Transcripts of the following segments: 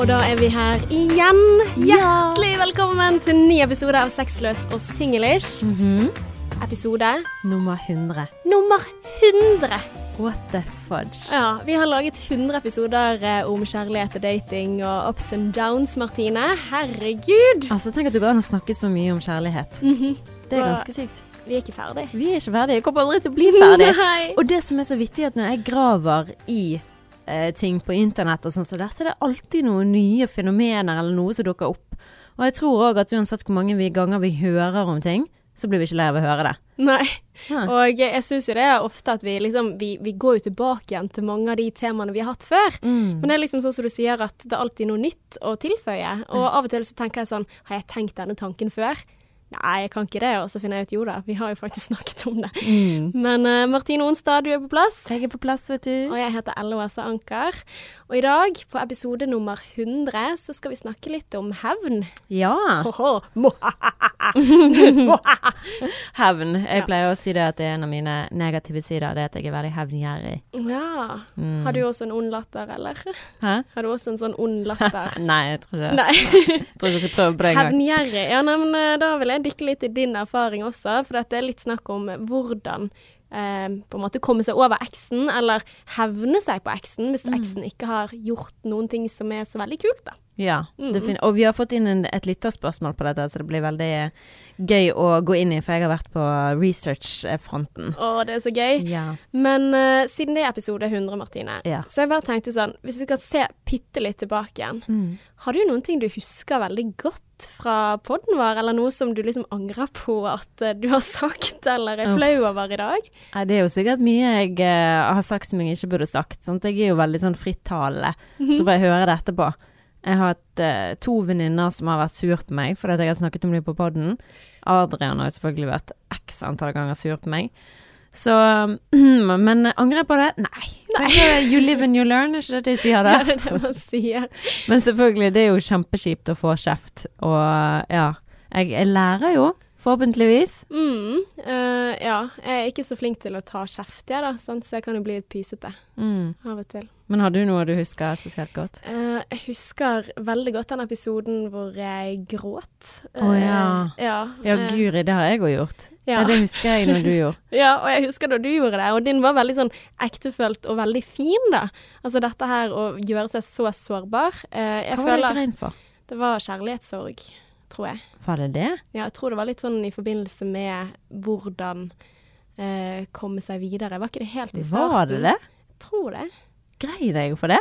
og da er vi her igjen. Hjertelig velkommen til en ny episode av Sexløs og singlish. Episode Nummer 100. nummer 100. What the fudge? Ja, Vi har laget 100 episoder eh, om kjærlighet og dating og ups and downs, Martine. Herregud. Altså, Tenk at det går an å snakke så mye om kjærlighet. Det er ganske sykt. Vi er ikke ferdig. Vi er ikke ferdige. Jeg kommer aldri til å bli ferdig. Nei. Og det som er så vittig, at når jeg graver i eh, ting på internett og sånn så der så er det alltid noen nye fenomener eller noe som dukker opp. Og jeg tror òg at uansett hvor mange vi ganger vi hører om ting, så blir vi ikke lei av å høre det. Nei. ja. Og jeg syns jo det er ofte at vi liksom vi, vi går jo tilbake igjen til mange av de temaene vi har hatt før. Mm. Men det er liksom sånn som du sier, at det er alltid noe nytt å tilføye. Og av og til så tenker jeg sånn Har jeg tenkt denne tanken før? Nei, jeg kan ikke det. Og så finner jeg ut jo da, vi har jo faktisk snakket om det. Mm. Men uh, Martine Onstad, du er på plass. Jeg er på plass, vet du. Og jeg heter Åse Anker. Og i dag, på episode nummer 100, så skal vi snakke litt om hevn. Ja. Hevn. Jeg pleier å si det at det er en av mine negative sider. Det at jeg er veldig hevngjerrig. Ja. Mm. Har du også en ond latter, eller? Hæ? Har du også en sånn ond latter? Nei, jeg tror ikke det. Nei. Jeg tror ikke jeg skal prøve på det engang. Hevngjerrig. Ja, nei, men eh, da vil jeg dykke litt i din erfaring også, for dette er litt snakk om hvordan eh, på en måte komme seg over eksen, eller hevne seg på eksen, hvis eksen ikke har gjort noen ting som er så veldig kult, da. Ja, Mm. og vi har fått inn en, et lytterspørsmål på dette, så det blir veldig gøy å gå inn i, for jeg har vært på research-fronten. Å, det er så gøy. Ja. Men uh, siden det er episode 100, Martine, Ja. så jeg bare tenkte sånn, hvis vi kan se bitte litt tilbake igjen, Mm. har du noen ting du husker veldig godt fra podden vår, eller noe som du liksom angrer på at eh, du har sagt, eller er flau over i dag? Nei, det er jo sikkert mye jeg uh, har sagt som jeg ikke burde sagt. Sant? Jeg er jo veldig sånn frittalende, så får jeg høre det etterpå. Jeg har hatt eh, to venninner som har vært sur på meg fordi jeg har snakket om dem på podden. Adrian har jo selvfølgelig vært x antall ganger sur på meg. Så Men angrer jeg på det? Nei. Nei. You live and you learn, er ikke det de sier Det det? er det man sier. Men selvfølgelig, det er jo kjempekjipt å få kjeft, og ja. Jeg, jeg lærer jo, forhåpentligvis. Mm, uh, ja, jeg er ikke så flink til å ta kjeft, jeg da, sant? så jeg kan jo bli litt pysete Mm. av og til. Men har du noe du husker spesielt godt? Eh, jeg husker veldig godt den episoden hvor jeg gråt. Å, ja. Eh, ja, Ja, eh, guri, det har jeg òg gjort. Ja. Ja. det husker jeg når du gjorde. ja, og jeg husker da du gjorde det, og din var veldig sånn ektefølt og veldig fin, da. Altså dette her å gjøre seg så sårbar. jeg Hva var det grein for? det var kjærlighetssorg, tror jeg. Var det det? Ja, jeg tror det var litt sånn i forbindelse med hvordan eh, komme seg videre. Var ikke det helt i starten? Var det det? Jeg tror det. Grein deg for det?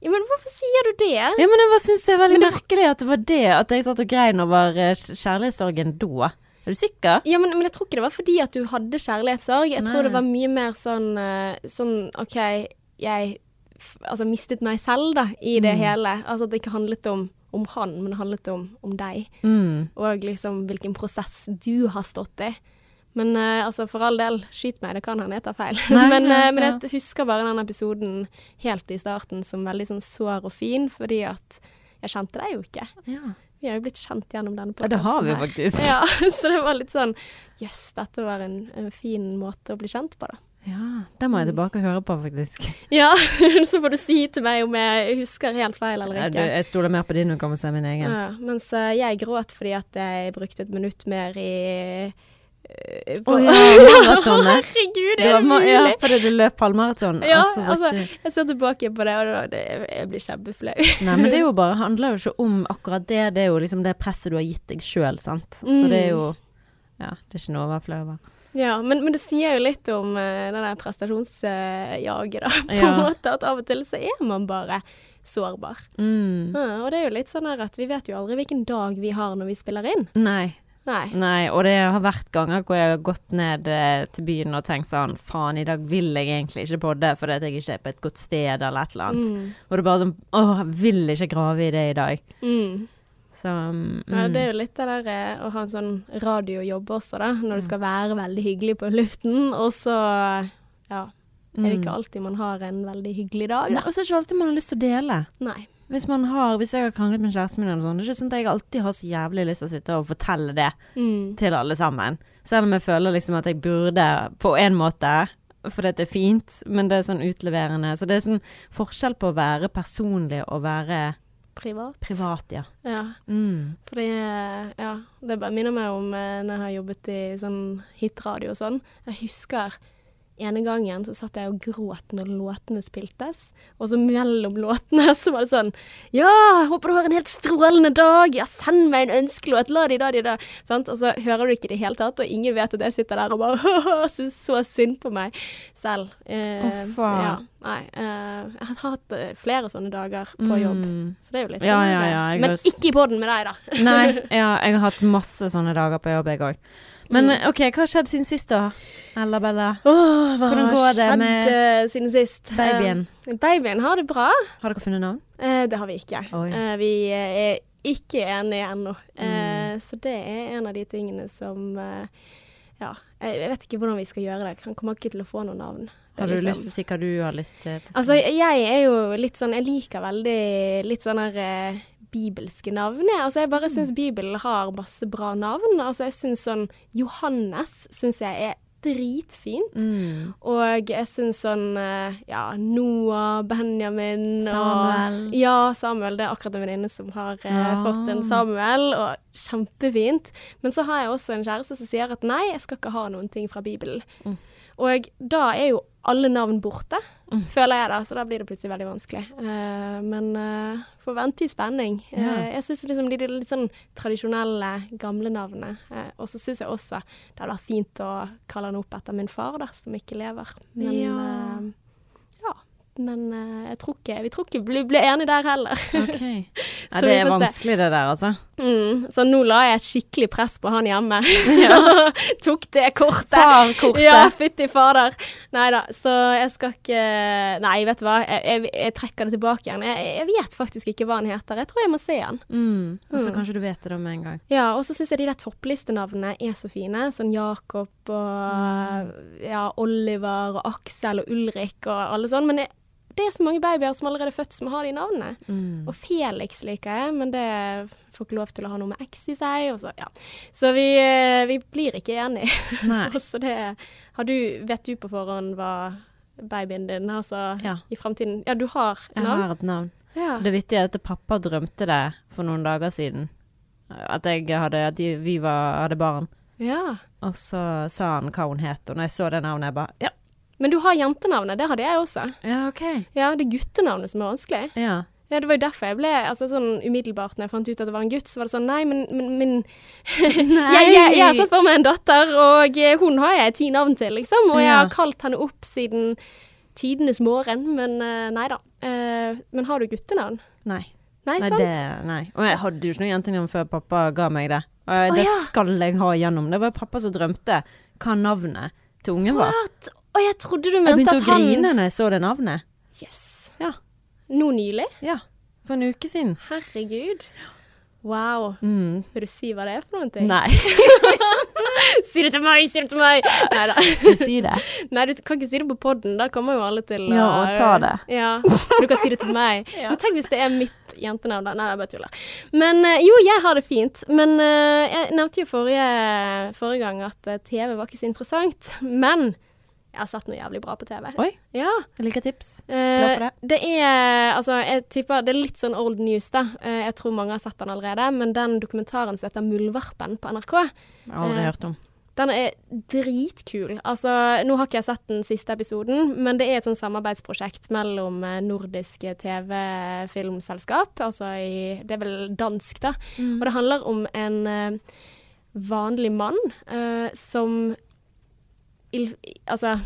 Ja, men hvorfor sier du det? Ja, men jeg bare syns det er veldig det merkelig at det var det, at jeg satt og grein over eh, kj- kjærlighetssorgen da. Er du sikker? Ja, men, men jeg tror ikke det var fordi at du hadde kjærlighetssorg. Jeg tror det var mye mer sånn, eh, sånn OK, jeg altså, mistet meg selv, da, i det Mm. hele. Altså at det ikke handlet om, om han, men det handlet om, om deg. Mm. Og liksom hvilken prosess du har stått i. Men uh, altså, for all del, skyt meg, det kan hende jeg tar feil. Nei, men, ja, men ja. jeg husker bare den episoden helt i starten som veldig sånn sår og fin, fordi at jeg kjente deg jo ikke. Ja. Vi har jo blitt kjent gjennom denne ja, det har vi faktisk. Ja, så det var litt sånn Jøss, dette var en, en fin måte å bli kjent på, da. Ja, det må jeg tilbake og høre på, faktisk. Ja, så får du si til meg om jeg husker helt feil eller Ja, ikke. jeg stoler mer på din hukommelse enn min egen. Ja, mens jeg gråt fordi at jeg brukte et minutt mer i eh, Å på- ja, maratonet. Herregud, Det er var det mulig? ja, fordi du løp halvmaraton. Ja, altså, altså, jeg ser tilbake på det, og det, det, jeg blir kjempeflau. Nei, men det jo bare, handler jo ikke om akkurat det. Det er jo liksom det presset du har gitt deg sjøl, sant. Så Mm. det er jo Ja, det er ikke noe å være flau over. Ja, men, men det sier jo litt om uh, det der prestasjonsjaget, da. På en Ja. måte at av og til så er man bare sårbar. Mm. Ja, og det er jo litt sånn at vi vet jo aldri hvilken dag vi har når vi spiller inn. Nei. Nei. Nei, og det har vært ganger hvor jeg har gått ned eh, til byen og tenkt sånn Faen, i dag vil jeg egentlig ikke podde fordi at jeg ikke er på et godt sted eller et eller annet. Mm. Og det er bare sånn Å, jeg vil ikke grave i det i dag. Mm. Så mm, Ja, det er jo litt det der eh, å ha en sånn radiojobb også, da. Når det skal være veldig hyggelig på luften, og så ja, er det ikke alltid man har en veldig hyggelig dag, da? Nei. Og så er det ikke alltid man har lyst til å dele. Nei. Hvis man har, hvis jeg har kranglet med kjæresten min eller sånn, det er ikke sånn at jeg alltid har så jævlig lyst til å sitte og fortelle det Mm. til alle sammen. Selv om jeg føler liksom at jeg burde på en måte, fordi det er fint, men det er sånn utleverende. Så det er sånn forskjell på å være personlig og være privat. Privat, ja. Ja. Mm. Fordi eh, Ja, det minner meg om eh, når jeg har jobbet i sånn hitradio og sånn. Jeg husker ene gangen så satt jeg og gråt når låtene spiltes, og så mellom låtene så var det sånn Ja, håper du har en helt strålende dag. Ja, send meg en ønskelåt. La de da de da. Sant? Og så hører du ikke det i det hele tatt, og ingen vet at jeg sitter der og bare syns så synd på meg selv. Eh, Å, faen. Ja, nei. Eh, jeg har hatt eh, flere sånne dager på jobb, Mm. så det er jo litt sånn. ja, ja, ja, Men har- ikke i poden med deg, da. Nei, ja, jeg har hatt masse sånne dager på jobb, jeg òg. Men Mm. OK, hva har skjedd siden sist, da? Ella Bella? Oh, hva Hvordan går det med eh, siden sist? Babyen? Uh, babyen har det bra. Har dere funnet navn? Uh, det har vi ikke. Eh, vi er ikke enige ennå. Mm. Så det er en av de tingene som Ja, jeg, jeg vet ikke hvordan vi skal gjøre det. Han kommer ikke til å få noe navn. Har du liksom- lyst til å si hva du har lyst til? til Altså, jeg er jo litt sånn Jeg liker veldig litt sånn eh, bibelske navn. er, Altså, jeg bare Mm. syns Bibelen har masse bra navn. Altså, jeg syns sånn Johannes syns jeg er dritfint. mm. Og jeg syns sånn eh, Ja, Noah, Benjamin Samuel. Og, ja, Samuel. Det er akkurat en venninne som har eh, Ja. fått en Samuel, og kjempefint. Men så har jeg også en kjæreste som sier at nei, jeg skal ikke ha noen ting fra Bibelen. Mm. Og da er jo alle navn borte, Mm. føler jeg da, så da blir det plutselig veldig vanskelig. Uh, men uh, får vente i spenning. Uh, Ja. jeg syns liksom de, de litt sånn tradisjonelle, gamle navnene. uh, og så syns jeg også det hadde vært fint å kalle han opp etter min far, da, som ikke lever. Men Ja. Men eh, jeg tror ikke, vi tror ikke vi blir enige der heller. Okay. Ja, det er vanskelig, det der, altså. Mm, så nå la jeg et skikkelig press på han hjemme. Tok det kortet. Farkortet. Ja, fytti fader. Nei da, så jeg skal ikke Nei, vet du hva, jeg, jeg, jeg trekker det tilbake igjen. Jeg, jeg vet faktisk ikke hva han heter. Jeg tror jeg må se han. Mm. Og så Mm. kanskje du vet det med en gang. Ja, og så syns jeg de der topplistenavnene er så fine. Sånn Jakob og ja, Oliver og Aksel og Ulrik og alle sånn. Men det, det er så mange babyer som allerede er født som har de navnene. Mm. Og Felix liker jeg, men det får ikke lov til å ha noe med X i seg. Så, ja. så vi, eh, vi blir ikke enige. Så det, har du, vet du på forhånd hva babyen din altså, Ja. i framtiden Ja, du har Jeg navn? har et navn. Ja. Det vittige er at pappa drømte det for noen dager siden. At jeg hadde At vi var, hadde barn. ja. Og så sa han hva hun het, og når jeg så det navnet, jeg bare Ja, Men du har jentenavnet, det hadde jeg også. ja OK. Ja, det er guttenavnet som er vanskelig. Ja. Ja, Det var jo derfor jeg ble altså sånn umiddelbart når jeg fant ut at det var en gutt, så var det sånn Nei, men, men, men Nei! jeg, jeg, jeg har sett for meg en datter, og eh, hun har jeg ti navn til, liksom. Og jeg har kalt henne opp siden tidenes morgen, men eh, nei da. Eh, men har du guttenavn? Nei. Nei, Nei, sant? det, nei. Og jeg hadde jo ikke noe jentenavn før pappa ga meg det. Og det ja. skal jeg ha igjennom. Det var pappa som drømte hva navnet til ungen var. What? Og jeg trodde du Jeg begynte å han grine når jeg så det navnet. Jøss. Ja. Nå nylig? Ja. For en uke siden. Herregud. Wow. Mm. Vil du si hva det er for noen ting? Nei, Si det til meg, si det til meg! Nei da. skal jeg si det? Nei, du kan ikke si det på podden. Da kommer jo alle til Ja, å- og ta det. Ja, Du kan si det til meg. Ja. Men tenk hvis det er mitt jentenavn. da. Nei, jeg bare tuller. Men eh, jo, jeg har det fint. Men eh, jeg nevnte jo forrige, forrige gang at eh, TV var ikke så interessant. Men jeg har sett noe jævlig bra på TV. Oi. Ja. Jeg liker tips. Glad Eh, for det. det er Altså, jeg tipper det er litt sånn old news, da. Eh, jeg tror mange har sett den allerede. Men den dokumentaren som heter 'Muldvarpen' på NRK, Jeg har aldri eh, hørt om. den er dritkul. Altså, nå har ikke jeg sett den siste episoden, men det er et sånn samarbeidsprosjekt mellom nordiske TV-filmselskap, altså i Det er vel dansk, da. Og det handler om en vanlig mann eh, som Altså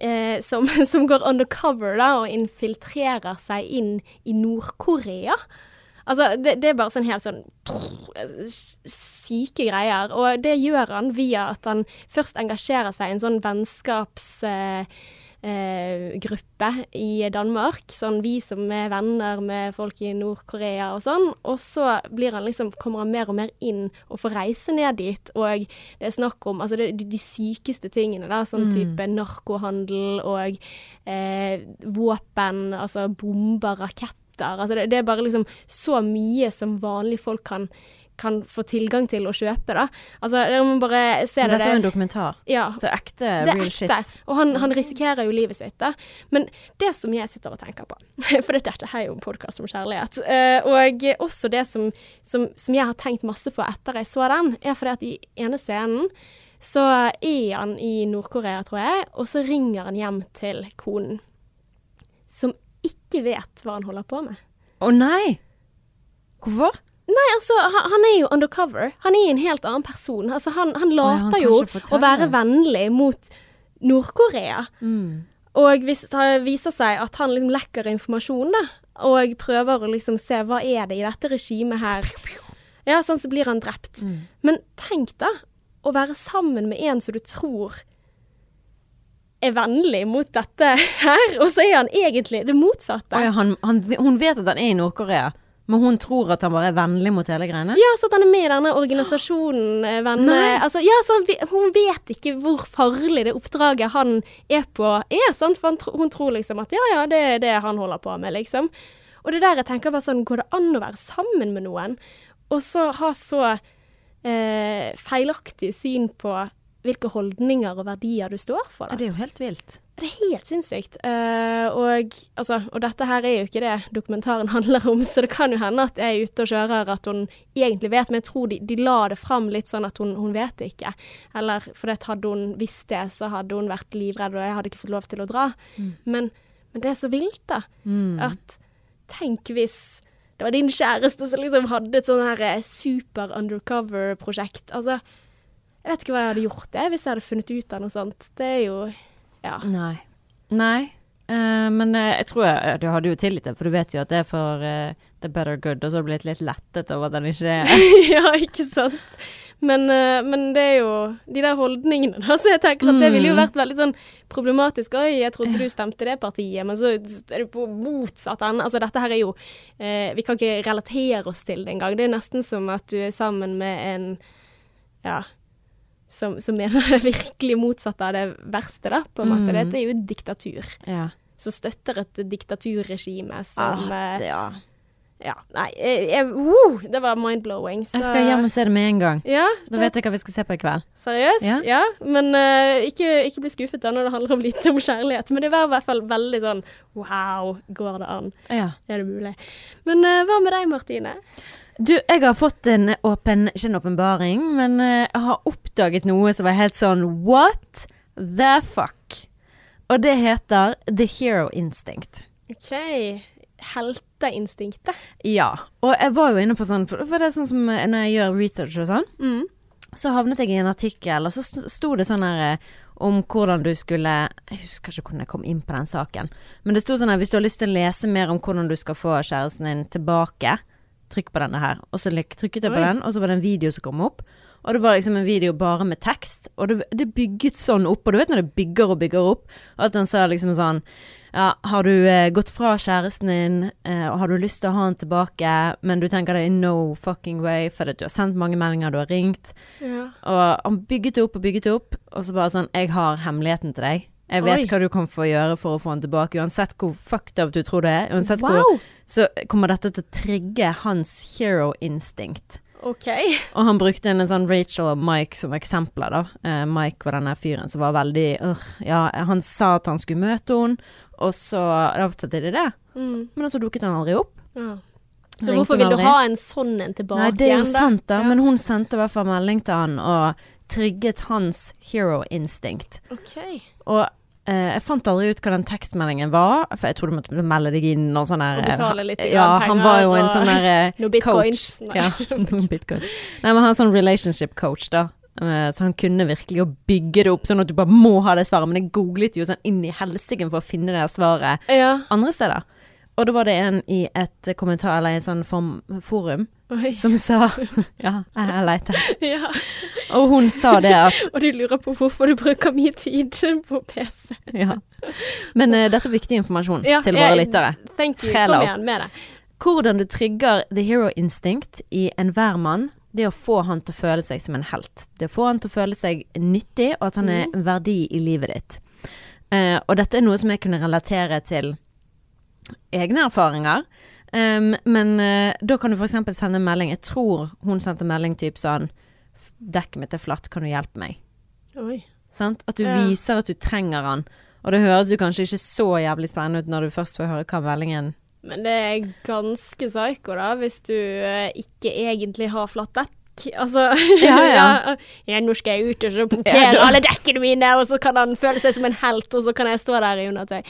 eh, som, som går undercover da, og infiltrerer seg inn i Nord-Korea. Altså, det, det er bare sånn helt sånn syke greier. Og det gjør han via at han først engasjerer seg i en sånn vennskaps... eh, gruppe i Danmark. Sånn vi som er venner med folk i Nord-Korea og sånn. Og så blir han liksom, kommer han mer og mer inn og får reise ned dit. Og det er snakk om altså det, de, sykeste tingene, da. Sånn type narkohandel og eh, våpen, altså bomber, raketter. Altså det, det er bare liksom så mye som vanlige folk kan kan få tilgang til å kjøpe, da. Altså, dere må bare se det Dette er jo en dokumentar. Ja, Så ekte det er real ekte. shit. Og han, han risikerer jo livet sitt, da. Men det som jeg sitter og tenker på For dette er jo en podkast om kjærlighet. eh, og også det som, som, som jeg har tenkt masse på etter jeg så den, er fordi at i ene scenen så er han i Nord-Korea, tror jeg, og så ringer han hjem til konen, som ikke vet hva han holder på med. Å nei! Hvorfor? Nei, altså, han, han er jo undercover. Han er en helt annen person. Altså, han, han ja, han later jo å være vennlig mot Nord-Korea. Og hvis det viser seg at han liksom lekker informasjon, da, og prøver å liksom se hva er det i dette regimet her Ja, sånn så blir han drept. Men tenk da, å være sammen med en som du tror er vennlig mot dette her, og så er han egentlig det motsatte. Ja, han, han, hun vet at han er i Nord-Korea, men hun tror at han bare er vennlig mot hele greiene? Ja, så at han er med i denne organisasjonen, eh, venner Altså, ja, så han, hun vet ikke hvor farlig det oppdraget han er på er, sant? For tro- hun tror liksom at ja, ja, det er det han holder på med, liksom. Og det der jeg tenker bare sånn, går det an å være sammen med noen, og så ha så eh, feilaktig syn på hvilke holdninger og verdier du står for, da? det er jo helt vilt. Det er helt sinnssykt. Uh, og, altså, og dette her er jo ikke det dokumentaren handler om, så det kan jo hende at jeg er ute og kjører at hun egentlig vet, men jeg tror de, de la det fram litt sånn at hun, hun vet det ikke. Eller for det hadde hun visst det, så hadde hun vært livredd, og jeg hadde ikke fått lov til å dra. Men, men det er så vilt, da. At tenk hvis det var din kjæreste som liksom hadde et sånn her super undercover-prosjekt. Altså, jeg vet ikke hva jeg hadde gjort det hvis jeg hadde funnet ut av noe sånt. Det er jo Ja. Nei. Nei. Uh, men uh, jeg tror jeg, du hadde jo tillit til det, for du vet jo at det er for uh, the better good, og så har du blitt litt lettet over at den ikke er ja, ikke sant. Men, eh, men det er jo de der holdningene, da. Så jeg tenker at det ville jo vært veldig sånn problematisk. Oi, jeg trodde du stemte det partiet, men så er du på motsatt ende. Altså dette her er jo eh, Vi kan ikke relatere oss til det engang. Det er nesten som at du er sammen med en Ja. Som, som mener det virkelig motsatte av det verste, da, på en måte. Mm. Dette er jo diktatur. Ja. Som støtter et diktaturregime som Ah, eh, det, ja. Ja, nei, jeg, jeg, uh, det var mind-blowing. Jeg skal hjem og se det med en gang. Ja, Da vet jeg hva vi skal se på i kveld. seriøst? Ja. Ja. Men uh, ikke, ikke bli skuffet da når det handler om lite om kjærlighet. Men det var i hvert fall veldig sånn wow, går det an? Ja. Er det mulig? Men uh, hva med deg, Martine? Du, jeg har fått en åpen, ikke en åpenbaring, men eh, jeg har oppdaget noe som var helt sånn what the fuck? Og det heter The Hero Instinct. OK. Helteinstinktet. Ja. Og jeg var jo inne på sånn, for det er sånn som eh, når jeg gjør research og sånn, Mm. så havnet jeg i en artikkel, og så sto det sånn her eh, om hvordan du skulle Jeg husker ikke hvordan jeg kom inn på den saken. Men det sto sånn her hvis du har lyst til å lese mer om hvordan du skal få kjæresten din tilbake, trykk på denne her. Og så trykket jeg på Oi. den, og så var det en video som kom opp. Og det var liksom en video bare med tekst, og det, det bygget sånn opp. Og du vet når det bygger og bygger opp, at den sa liksom sånn ja, har du eh, gått fra kjæresten din, eh, og har du lyst til å ha han tilbake, men du tenker det er no fucking way, fordi du har sendt mange meldinger, du har ringt, Ja. og han bygget det opp og bygget det opp, og så bare sånn Jeg har hemmeligheten til deg. Jeg vet Oi. hva du kan få gjøre for å få han tilbake, uansett hvor fucked up du tror det er. Uansett hvor Så kommer dette til å trigge hans hero instinct. Okay. Og han brukte en sånn Rachel og Mike som eksempler, da. Eh, Mike var denne fyren som var veldig uh, Ja, han sa at han skulle møte henne, og så avtalte de det. Mm. Men så dukket han aldri opp. Ja. Så Ringte hvorfor vil du ha en sånn en tilbake Nei, det er jo igjen, da? sant, da, Ja. men hun sendte i hvert fall melding til han og trigget hans hero instinct. Okay. Og jeg fant aldri ut hva den tekstmeldingen var, for jeg trodde du måtte melde deg inn og sånn der Og betale litt Ja, grann han var jo en sånn der eh, coach. Nei. Ja, noen bitcoins. Nei, men han er sånn relationship coach, da. Eh, Så han kunne virkelig å bygge det opp sånn at du bare må ha det svaret. Men jeg googlet jo sånn inn i helsiken for å finne det svaret Ja. andre steder. Og da var det en i et kommentar eller en sånn form, forum Oi. som sa Ja, jeg har letet. Ja. Og hun sa det at Og du lurer på hvorfor du bruker mye tid på PC. Ja. Men uh, dette er viktig informasjon Ja, til våre lyttere. Thank you. Kom igjen med det. Hvordan du trigger the hero instinct i enhver mann, det er å få han til å føle seg som en helt. Det er å få han til å føle seg nyttig, og at han er en verdi i livet ditt. Uh, og dette er noe som jeg kunne relatere til egne erfaringer. Um, men uh, da kan du f.eks. sende en melding. Jeg tror hun sendte melding typ sånn Dekket mitt er flatt, kan du hjelpe meg? Oi. Sant? At du Ja. viser at du trenger han. Og det høres jo kanskje ikke så jævlig spennende ut når du først får høre hva meldingen Men det er ganske psyko, da, hvis du uh, ikke egentlig har flatt dekk. Altså Ja, ja. ja, nå skal jeg ut og så punktere alle dekkene mine, og så kan han føle seg som en helt, og så kan jeg stå der i undertøy.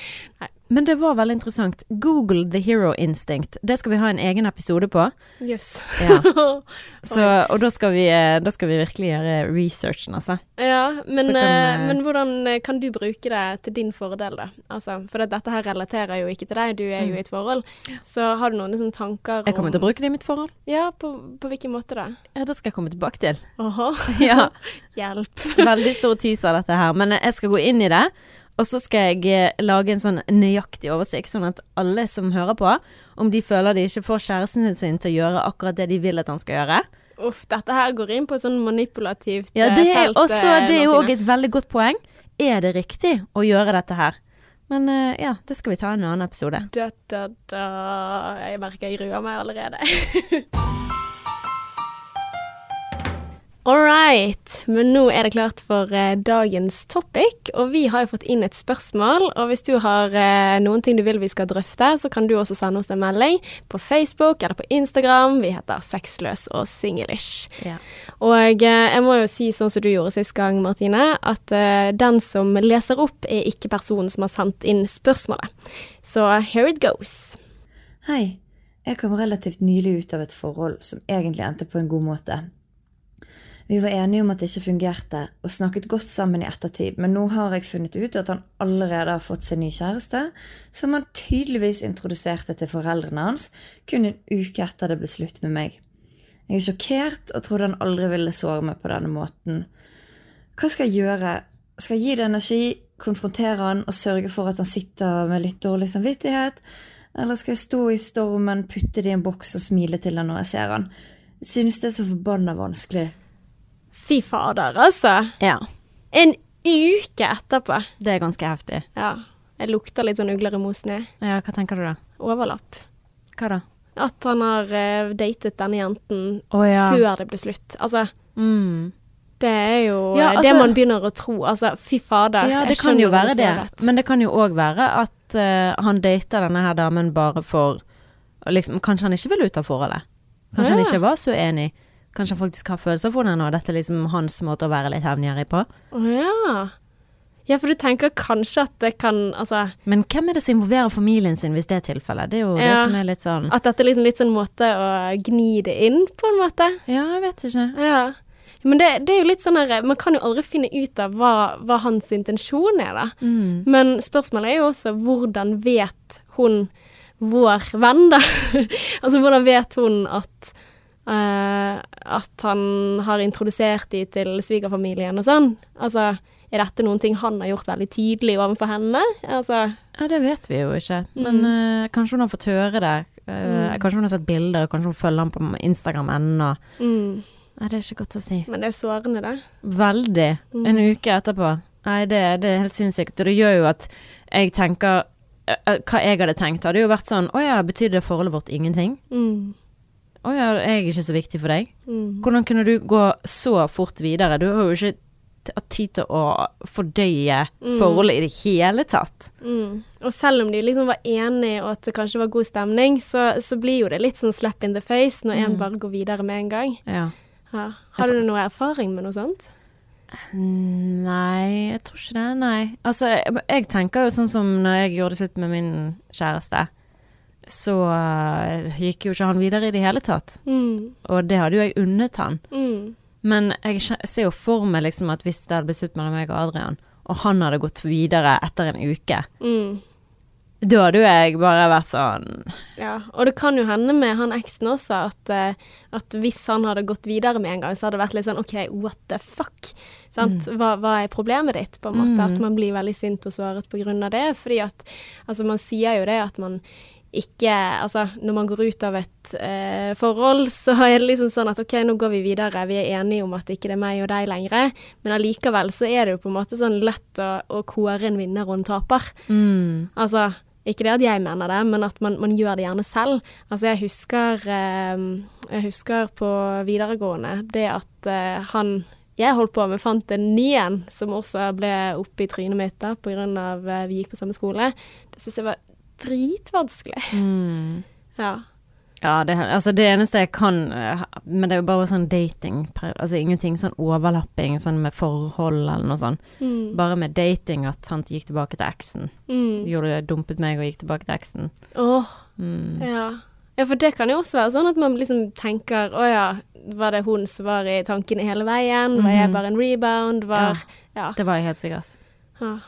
Nei, Men det var veldig interessant. Google the hero instinct. Det skal vi ha en egen episode på. jøss. Ja. Så, og da skal, vi, eh, da skal vi virkelig gjøre researchen, altså. Ja, men, kan, eh, eh, men hvordan kan du bruke det til din fordel, da? Altså, for dette her relaterer jo ikke til deg, du er jo i et forhold. Så har du noen liksom, tanker om Mm. Jeg kommer til å bruke det i mitt forhold. Ja, på, på hvilken måte da? Ja, det skal jeg komme tilbake til. Aha. Ja. Hjelp. Veldig stor teaser dette her. Men jeg skal gå inn i det. Og så skal jeg eh, lage en sånn nøyaktig oversikt, sånn at alle som hører på, om de føler de ikke får kjæresten sin til å gjøre akkurat det de vil at han skal gjøre. Uff, dette her går inn på et sånn manipulativt Ja, eh, det er felt. også eh, Det er jo òg et veldig godt poeng. Er det riktig å gjøre dette her? Men eh, ja, det skal vi ta i en annen episode. Da, da, da. Jeg merker jeg gruer meg allerede. All right, men nå er det klart for eh, dagens topic, og vi har jo fått inn et spørsmål. Og hvis du har eh, noen ting du vil vi skal drøfte, så kan du også sende oss en melding på Facebook eller på Instagram. Vi heter Sexløs og Singlish. Ja. Og eh, jeg må jo si sånn som du gjorde sist gang, Martine, at eh, den som leser opp, er ikke personen som har sendt inn spørsmålet. Så here it goes. Hei, jeg kom relativt nylig ut av et forhold som egentlig endte på en god måte. Vi var enige om at det ikke fungerte, og snakket godt sammen i ettertid, men nå har jeg funnet ut at han allerede har fått seg ny kjæreste, som han tydeligvis introduserte til foreldrene hans kun en uke etter det ble slutt med meg. Jeg er sjokkert og trodde han aldri ville såre meg på denne måten. Hva skal jeg gjøre? Skal jeg gi det energi, konfrontere han og sørge for at han sitter med litt dårlig samvittighet? Eller skal jeg stå i stormen, putte det i en boks og smile til han når jeg ser han? Synes det er så forbanna vanskelig. Fy fader, altså. ja. En uke etterpå. Det er ganske heftig. Ja. Jeg lukter litt sånn ugler i mosen. Ja, hva tenker du da? Overlapp. Hva da? At han har uh, datet denne jenten oh, ja. før det ble slutt. Altså, Mm. det er jo Ja, altså, det man begynner å tro. Altså, fy fader. Ja, det kan jo være det. Rett. Men det kan jo òg være at uh, han dater denne her damen bare for liksom, Kanskje han ikke vil ut av forholdet. Kanskje han ikke var så enig. Kanskje han faktisk har følelser for henne, og dette er liksom hans måte å være litt hevngjerrig på. Å ja. Ja, for du tenker kanskje at det kan Altså Men hvem er det som involverer familien sin hvis det er tilfellet? Det er jo det som er litt sånn At dette er liksom litt sånn måte å gni det inn, på en måte. Ja, jeg vet ikke. Ja. Men det, det er jo litt sånn her Man kan jo aldri finne ut av hva, hva hans intensjon er, da. Mm. Men spørsmålet er jo også hvordan vet hun vår venn, da? altså hvordan vet hun at eh, at han har introdusert de til svigerfamilien og sånn? Altså, er dette noen ting han har gjort veldig tydelig overfor henne? Altså, Ja, det vet vi jo ikke. Men Mm. uh, kanskje hun har fått høre det. Eh, Kanskje hun har sett bilder, kanskje hun følger ham på Instagram ennå. mm. Nei, det er ikke godt å si. Men det er sårende, det. Veldig. En Mm. uke etterpå. Nei, det, det er helt sinnssykt. Og det gjør jo at jeg tenker Hva jeg hadde tenkt, hadde jo vært sånn Å ja, betyr det forholdet vårt ingenting? Mm. Å ja, jeg er ikke så viktig for deg? Mm. Hvordan kunne du gå så fort videre? Du har jo ikke hatt tid til å fordøye Mm. forholdet i det hele tatt. Mm. Og selv om de liksom var enige og at det kanskje var god stemning, så, så blir jo det litt sånn slap in the face når en Mm. bare går videre med en gang. Ja. Ja. Har du noe erfaring med noe sånt? Nei, jeg tror ikke det, nei. Altså, jeg, jeg tenker jo sånn som når jeg gjorde det slutt med min kjæreste, så eh, gikk jo ikke han videre i det hele tatt. Mm. Og det hadde jo jeg unnet han. Mm. Men jeg ser jo for meg liksom at hvis det hadde blitt slutt mellom meg og Adrian, og han hadde gått videre etter en uke, Mm. da hadde jo jeg bare vært sånn Ja, og det kan jo hende med han eksen også at, eh, at hvis han hadde gått videre med en gang, så hadde det vært litt sånn OK, what the fuck? Sant? Hva, hva er problemet ditt? På en måte Mm. At man blir veldig sint og såret av det. Fordi at altså man sier jo det at man ikke Altså når man går ut av et eh, forhold, så er det liksom sånn at OK, nå går vi videre, vi er enige om at ikke det er meg og deg lenger. Men allikevel så er det jo på en måte sånn lett å, å kåre en vinner og en taper. mm, Altså, Ikke det at jeg mener det, men at man, man gjør det gjerne selv. Altså, jeg husker, eh, jeg husker på videregående det at eh, han jeg holdt på med, fant en ny en som også ble oppe i trynet mitt da, av eh, vi gikk på samme skole. Det syntes jeg var dritvanskelig. Mm. Ja. Ja, det, altså det eneste jeg kan eh, Men det er jo bare sånn dating. Altså ingenting sånn overlapping sånn med forhold eller noe sånt. Mm. Bare med dating at han gikk tilbake til eksen. Mm. Gjorde dumpet meg og gikk tilbake til eksen. Åh, Mm. ja. ja, for det kan jo også være sånn at man liksom tenker å ja, var det hun som var i tankene hele veien? Var jeg Mhm. bare en rebound? Var Ja. Det var jeg helt sikkert. ja.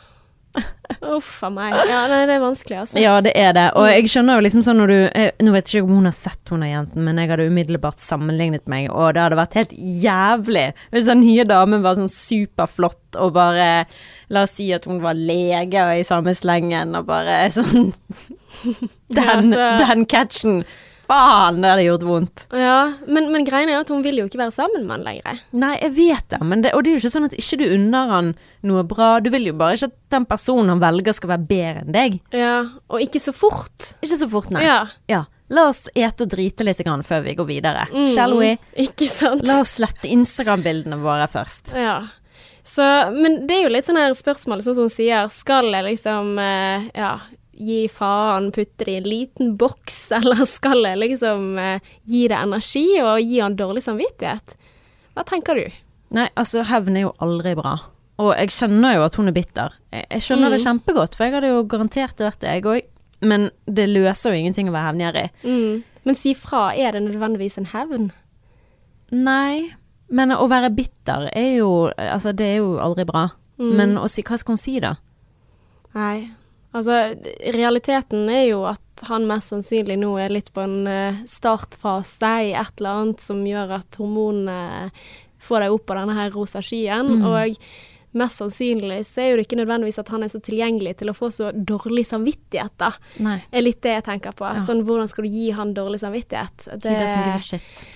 Uff a meg. Ja, nei, det er vanskelig, altså. Ja, det er det. Og jeg skjønner jo liksom sånn når du jeg, Nå vet ikke om hun har sett hun er jenten, men jeg hadde umiddelbart sammenlignet meg, og det hadde vært helt jævlig hvis den nye damen var sånn superflott og bare La oss si at hun var lege og i samme slengen og bare sånn Ja, altså. den catchen. Faen, det hadde gjort vondt. Ja, men, men greien er at hun vil jo ikke være sammen med han lenger. Nei, jeg vet det, men det, og det er jo ikke sånn at ikke du unner han noe bra. Du vil jo bare ikke at den personen han velger skal være bedre enn deg. Ja, og ikke så fort. Ikke så fort, nei. Ja. Ja. La oss ete og drite litt før vi går videre. Mm, Shall we? Ikke sant? La oss slette Instagram-bildene våre først. Ja. Så, men det er jo litt sånn her spørsmål, sånn som hun sier. Skal jeg liksom eh, ja, gi faen, putte det i en liten boks, eller skal jeg liksom eh, gi det energi og gi han dårlig samvittighet? Hva tenker du? Nei, altså, hevn er jo aldri bra. Og jeg skjønner jo at hun er bitter. Jeg, jeg skjønner det Mm. kjempegodt, for jeg hadde jo garantert vært det, jeg òg. Men det løser jo ingenting å være hevngjerrig. Mm. Men si fra, er det nødvendigvis en hevn? Nei, men å være bitter er jo Altså, det er jo aldri bra. Mm. Men å si, hva skal hun si, da? Nei. Altså, realiteten er jo at han mest sannsynlig nå er litt på en eh, startfase i et eller annet som gjør at hormonene får deg opp på denne her rosa skyen. Mm. Og mest sannsynlig så er jo det ikke nødvendigvis at han er så tilgjengelig til å få så dårlig samvittighet, da. Nei. er litt det jeg tenker på. Ja. Sånn, hvordan skal du gi han dårlig samvittighet? Det, He doesn't give a shit.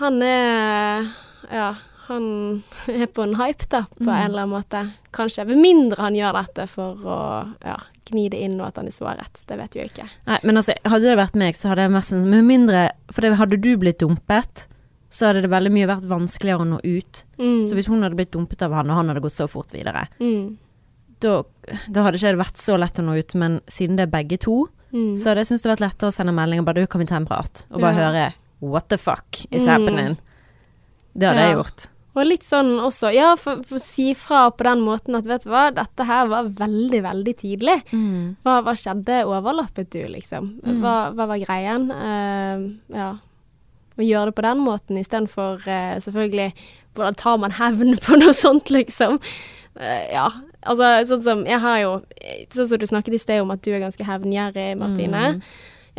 han er Ja, han er på en hype, da, på Mm. en eller annen måte. Kanskje. Med mindre han gjør dette for å ja, gni det inn, og at han er såret. Det vet vi jo ikke. Nei, men altså, hadde det vært meg, så hadde jeg mest Med mindre For det, hadde du blitt dumpet, så hadde det veldig mye vært vanskeligere å nå ut. Mm. Så hvis hun hadde blitt dumpet av han, og han hadde gått så fort videre, Mm. da, da hadde ikke det vært så lett å nå ut. Men siden det er begge to, Mm. så hadde jeg syntes det vært lettere å sende melding og bare du, kan vi ta en prat? Og bare Ja. høre what the fuck is Mm. happening? Det hadde Ja. jeg gjort. Og litt sånn også, ja, for, for si fra på den måten at vet du hva, dette her var veldig, veldig tidlig. Hva, hva skjedde? Overlappet du, liksom? Mm. Hva, hva var greien? Uh, ja. Å gjøre det på den måten istedenfor uh, selvfølgelig Hvordan tar man hevn på noe sånt, liksom? Uh, ja. Altså, sånn som Jeg har jo Sånn som du snakket i sted om at du er ganske hevngjerrig, Martine. Mm.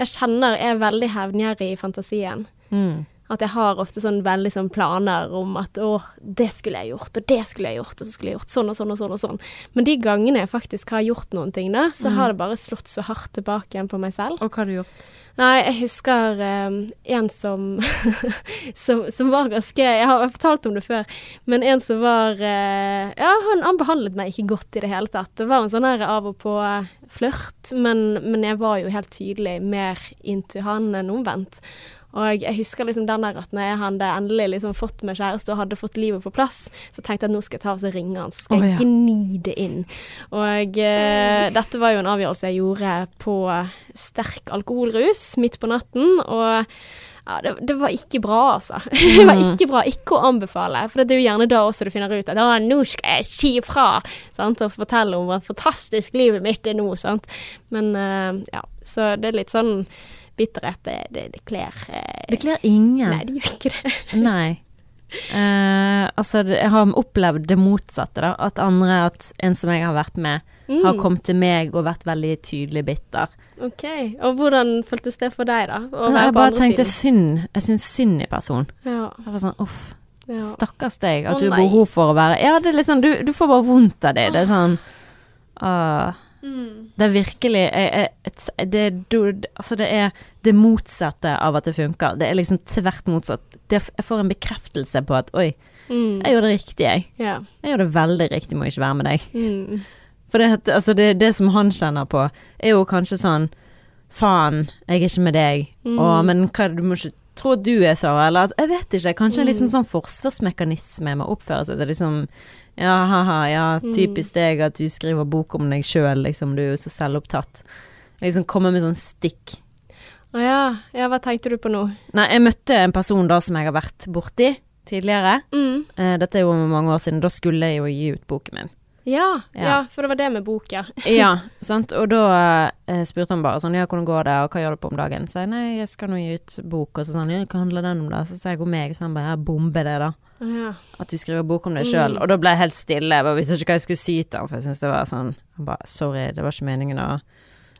Jeg kjenner jeg er veldig hevngjerrig i fantasien. Mm. At jeg har ofte sånn veldig sånn planer om at å, det skulle jeg gjort, og det skulle jeg gjort, og så skulle jeg gjort sånn og sånn og sånn og sånn. Men de gangene jeg faktisk har gjort noen ting da, så Mm. har det bare slått så hardt tilbake igjen på meg selv. Og hva har du gjort? Nei, jeg husker um, en som, som Som var ganske Jeg har fortalt om det før, men en som var uh, Ja, han, han behandlet meg ikke godt i det hele tatt. Det var en sånn her av og på flørt, men, men jeg var jo helt tydelig mer into han enn omvendt. Og jeg husker liksom den der at når jeg hadde endelig liksom fått meg kjæreste og hadde fått livet på plass, så tenkte jeg at nå skal jeg ta og ringe han, så skal jeg jeg ja. gni det inn. Og eh, dette var jo en avgjørelse jeg gjorde på sterk alkoholrus midt på natten, og ja, det, det var ikke bra, altså. Det var ikke bra. Ikke å anbefale. For det er jo gjerne da også du finner ut at å, nå skal jeg si fra, sant, og fortelle om hvor fantastisk livet mitt er nå, sant. Men eh, ja, så det er litt sånn bitterhet, det, det, det kler eh, Det kler ingen. Nei, det gjør ikke det. Nei. Eh, altså, jeg har opplevd det motsatte, da. At andre, at en som jeg har vært med, har Mm. kommet til meg og vært veldig tydelig bitter. OK. Og hvordan føltes det for deg, da? Å være jeg på bare andre tenkte siden? synd. Jeg syns synd i personen. Ja. Jeg var sånn uff, ja. stakkars deg at oh, du har behov for å være Ja, det er sånn, du, du får bare vondt av det. Det er sånn ah, Mm. Det er virkelig et, det, er altså det er det motsatte av at det funker. Det er liksom tvert motsatt. Det, jeg får en bekreftelse på at oi, Mm. jeg gjorde det riktig, jeg. Yeah. Jeg gjorde det veldig riktig med å ikke være med deg. Mm. For det, altså det, det som han kjenner på, er jo kanskje sånn Faen, jeg er ikke med deg. Mm. Å, men hva, du må ikke tro at du er så, eller at, Jeg vet ikke. Kanskje en liksom sånn forsvarsmekanisme med å oppføre seg til liksom Ja, ha-ha, ja, Mm. typisk deg at du skriver bok om deg sjøl, liksom. Du er jo så selvopptatt. Liksom komme med sånn stikk. Å ja. ja, hva tenkte du på nå? Nei, jeg møtte en person da som jeg har vært borti tidligere. Mm. Eh, dette er jo mange år siden. Da skulle jeg jo gi ut boken min. Ja, Ja. ja, for det var det med bok, ja. Ja, sant. Og da eh, spurte han bare sånn Ja, hvordan går det, og hva gjør du på om dagen? Så jeg nei, jeg skal nå gi ut bok, og så han ja, hva handler den om da? Så sa jeg om meg, så han bare ja, bombe det, da. Ja. At du skriver bok om deg sjøl. Mm. Og da ble jeg helt stille. Jeg visste ikke hva jeg skulle si til ham, for jeg syntes det var sånn Han bare sorry, det var ikke meningen å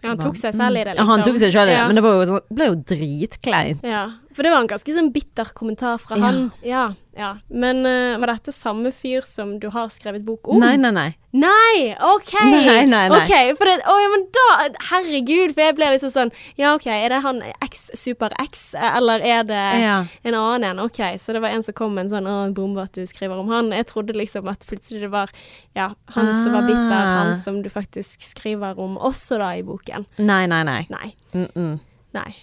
ja, han tok seg selv i det, Ja, liksom. han tok seg selv i det, Ja. men det var jo sånn, ble jo dritkleint. Ja, for det var en ganske sånn bitter kommentar fra Ja. han. Ja, ja. Men uh, var dette samme fyr som du har skrevet bok om? Nei, nei, nei. Nei, OK! Nei, nei, nei. Ok, for det, å, ja, men da Herregud, for jeg ble liksom sånn Ja, OK, er det han X Super X, eller er det Ja. en annen en? OK, så det var en som kom med en sånn Å, bombe at du skriver om han. Jeg trodde liksom at plutselig det var Ja, han som var bitter, Ah. han som du faktisk skriver om også da i boken. Nei, nei, nei. Nei. Mm -mm. Nei.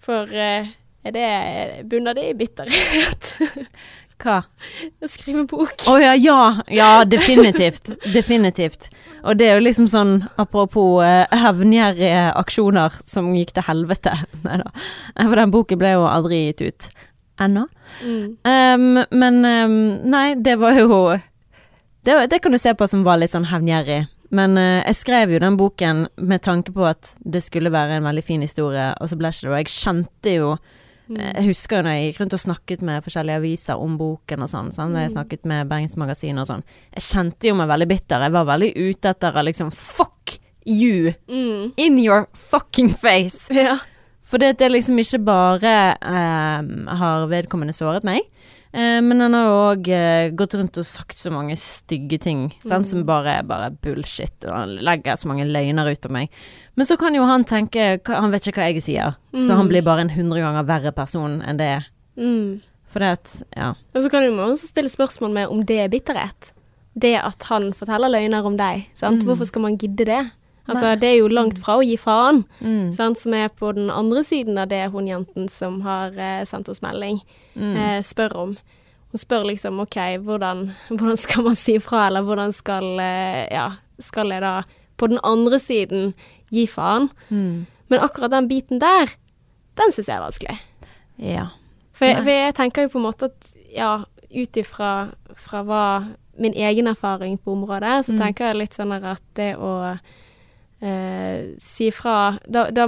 For er det Bunner det i bitterhet? Hva? Å skrive bok? Å ja, ja. Ja, definitivt. Definitivt. Og det er jo liksom sånn, apropos eh, hevngjerrige aksjoner som gikk til helvete. Nei da. For den boken ble jo aldri gitt ut. Ennå. Mm. Um, men um, nei, det var jo det, det kan du se på som var litt sånn hevngjerrig. Men uh, jeg skrev jo den boken med tanke på at det skulle være en veldig fin historie, og så ble ikke det. Og jeg kjente jo Jeg husker jo når jeg gikk rundt og snakket med forskjellige aviser om boken og sånn. sånn, Jeg snakket med Bergens Magasin og sånn. Jeg kjente jo meg veldig bitter. Jeg var veldig ute etter liksom Fuck you! Mm. In your fucking face! Ja. For det, det er liksom ikke bare eh, har vedkommende såret meg, eh, men han har òg eh, gått rundt og sagt så mange stygge ting, sant, som bare er bare bullshit, og han legger så mange løgner ut av meg. Men så kan jo han tenke Han vet ikke hva jeg sier, så han blir bare en hundre ganger verre person enn det er. Mm. For det at Ja. Og så kan du også stille spørsmål med om det er bitterhet. Det at han forteller løgner om deg. Sant? Hvorfor skal man gidde det? Altså, det er jo langt fra å gi faen, Mm. sant? som er på den andre siden av det hun jenten som har eh, sendt oss melding, Mm. eh, spør om. Hun spør liksom OK, hvordan, hvordan skal man si ifra, eller hvordan skal eh, Ja, skal jeg da på den andre siden gi faen? Mm. Men akkurat den biten der, den syns jeg er vanskelig. Ja. For jeg, for jeg tenker jo på en måte at ja, ut ifra fra hva min egen erfaring på området, så Mm. tenker jeg litt sånn at det å eh, si fra da, da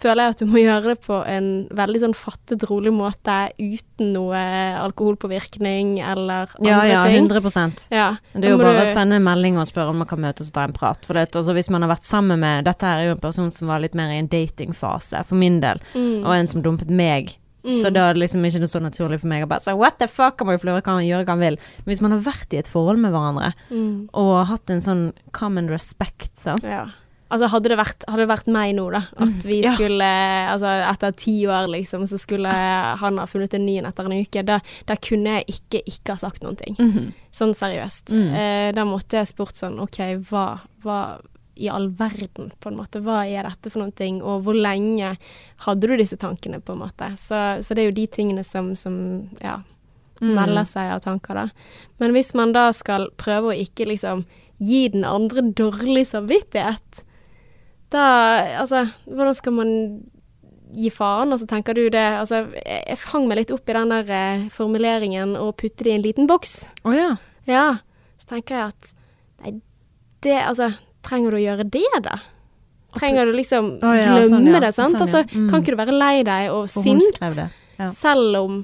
føler jeg at du må gjøre det på en veldig sånn fattet, rolig måte uten noe alkoholpåvirkning eller andre Ja, ja, ting. 100 Ja, Det er jo bare å du- sende en melding og spørre om man kan møtes og ta en prat. For det, altså, hvis man har vært sammen med Dette her er jo en person som var litt mer i en datingfase, for min del, mm, og en som dumpet meg. Mm. Så da er det liksom ikke noe så naturlig for meg å bare si what the fuck, kan man jo fløre, kan han gjøre hva han vil. Men hvis man har vært i et forhold med hverandre, mm, og hatt en sånn common respect, sant. ja. Altså hadde det, vært, hadde det vært meg nå, da, at vi Mm, ja. skulle Altså etter ti år, liksom, så skulle han ha funnet en ny en etter en uke, da, da kunne jeg ikke ikke ha sagt noen ting. Mhm. Sånn seriøst. Mm. Eh, da måtte jeg spurt sånn OK, hva, hva i all verden, på en måte. Hva er dette for noen ting, og hvor lenge hadde du disse tankene, på en måte. Så, så det er jo de tingene som, som ja, Mm. melder seg av tanker, da. Men hvis man da skal prøve å ikke liksom gi den andre dårlig samvittighet, da Altså, hvordan skal man gi faen? Altså, tenker du det Altså, jeg, fang meg litt opp i den der eh, formuleringen og putte det i en liten boks. Å ja. Ja. Så tenker jeg at Nei, det Altså, trenger du å gjøre det, da? Trenger du liksom oh, ja, glemme sånn, ja. det, sant? Sånn. Altså, Mm. kan ikke du være lei deg og For sint, selv om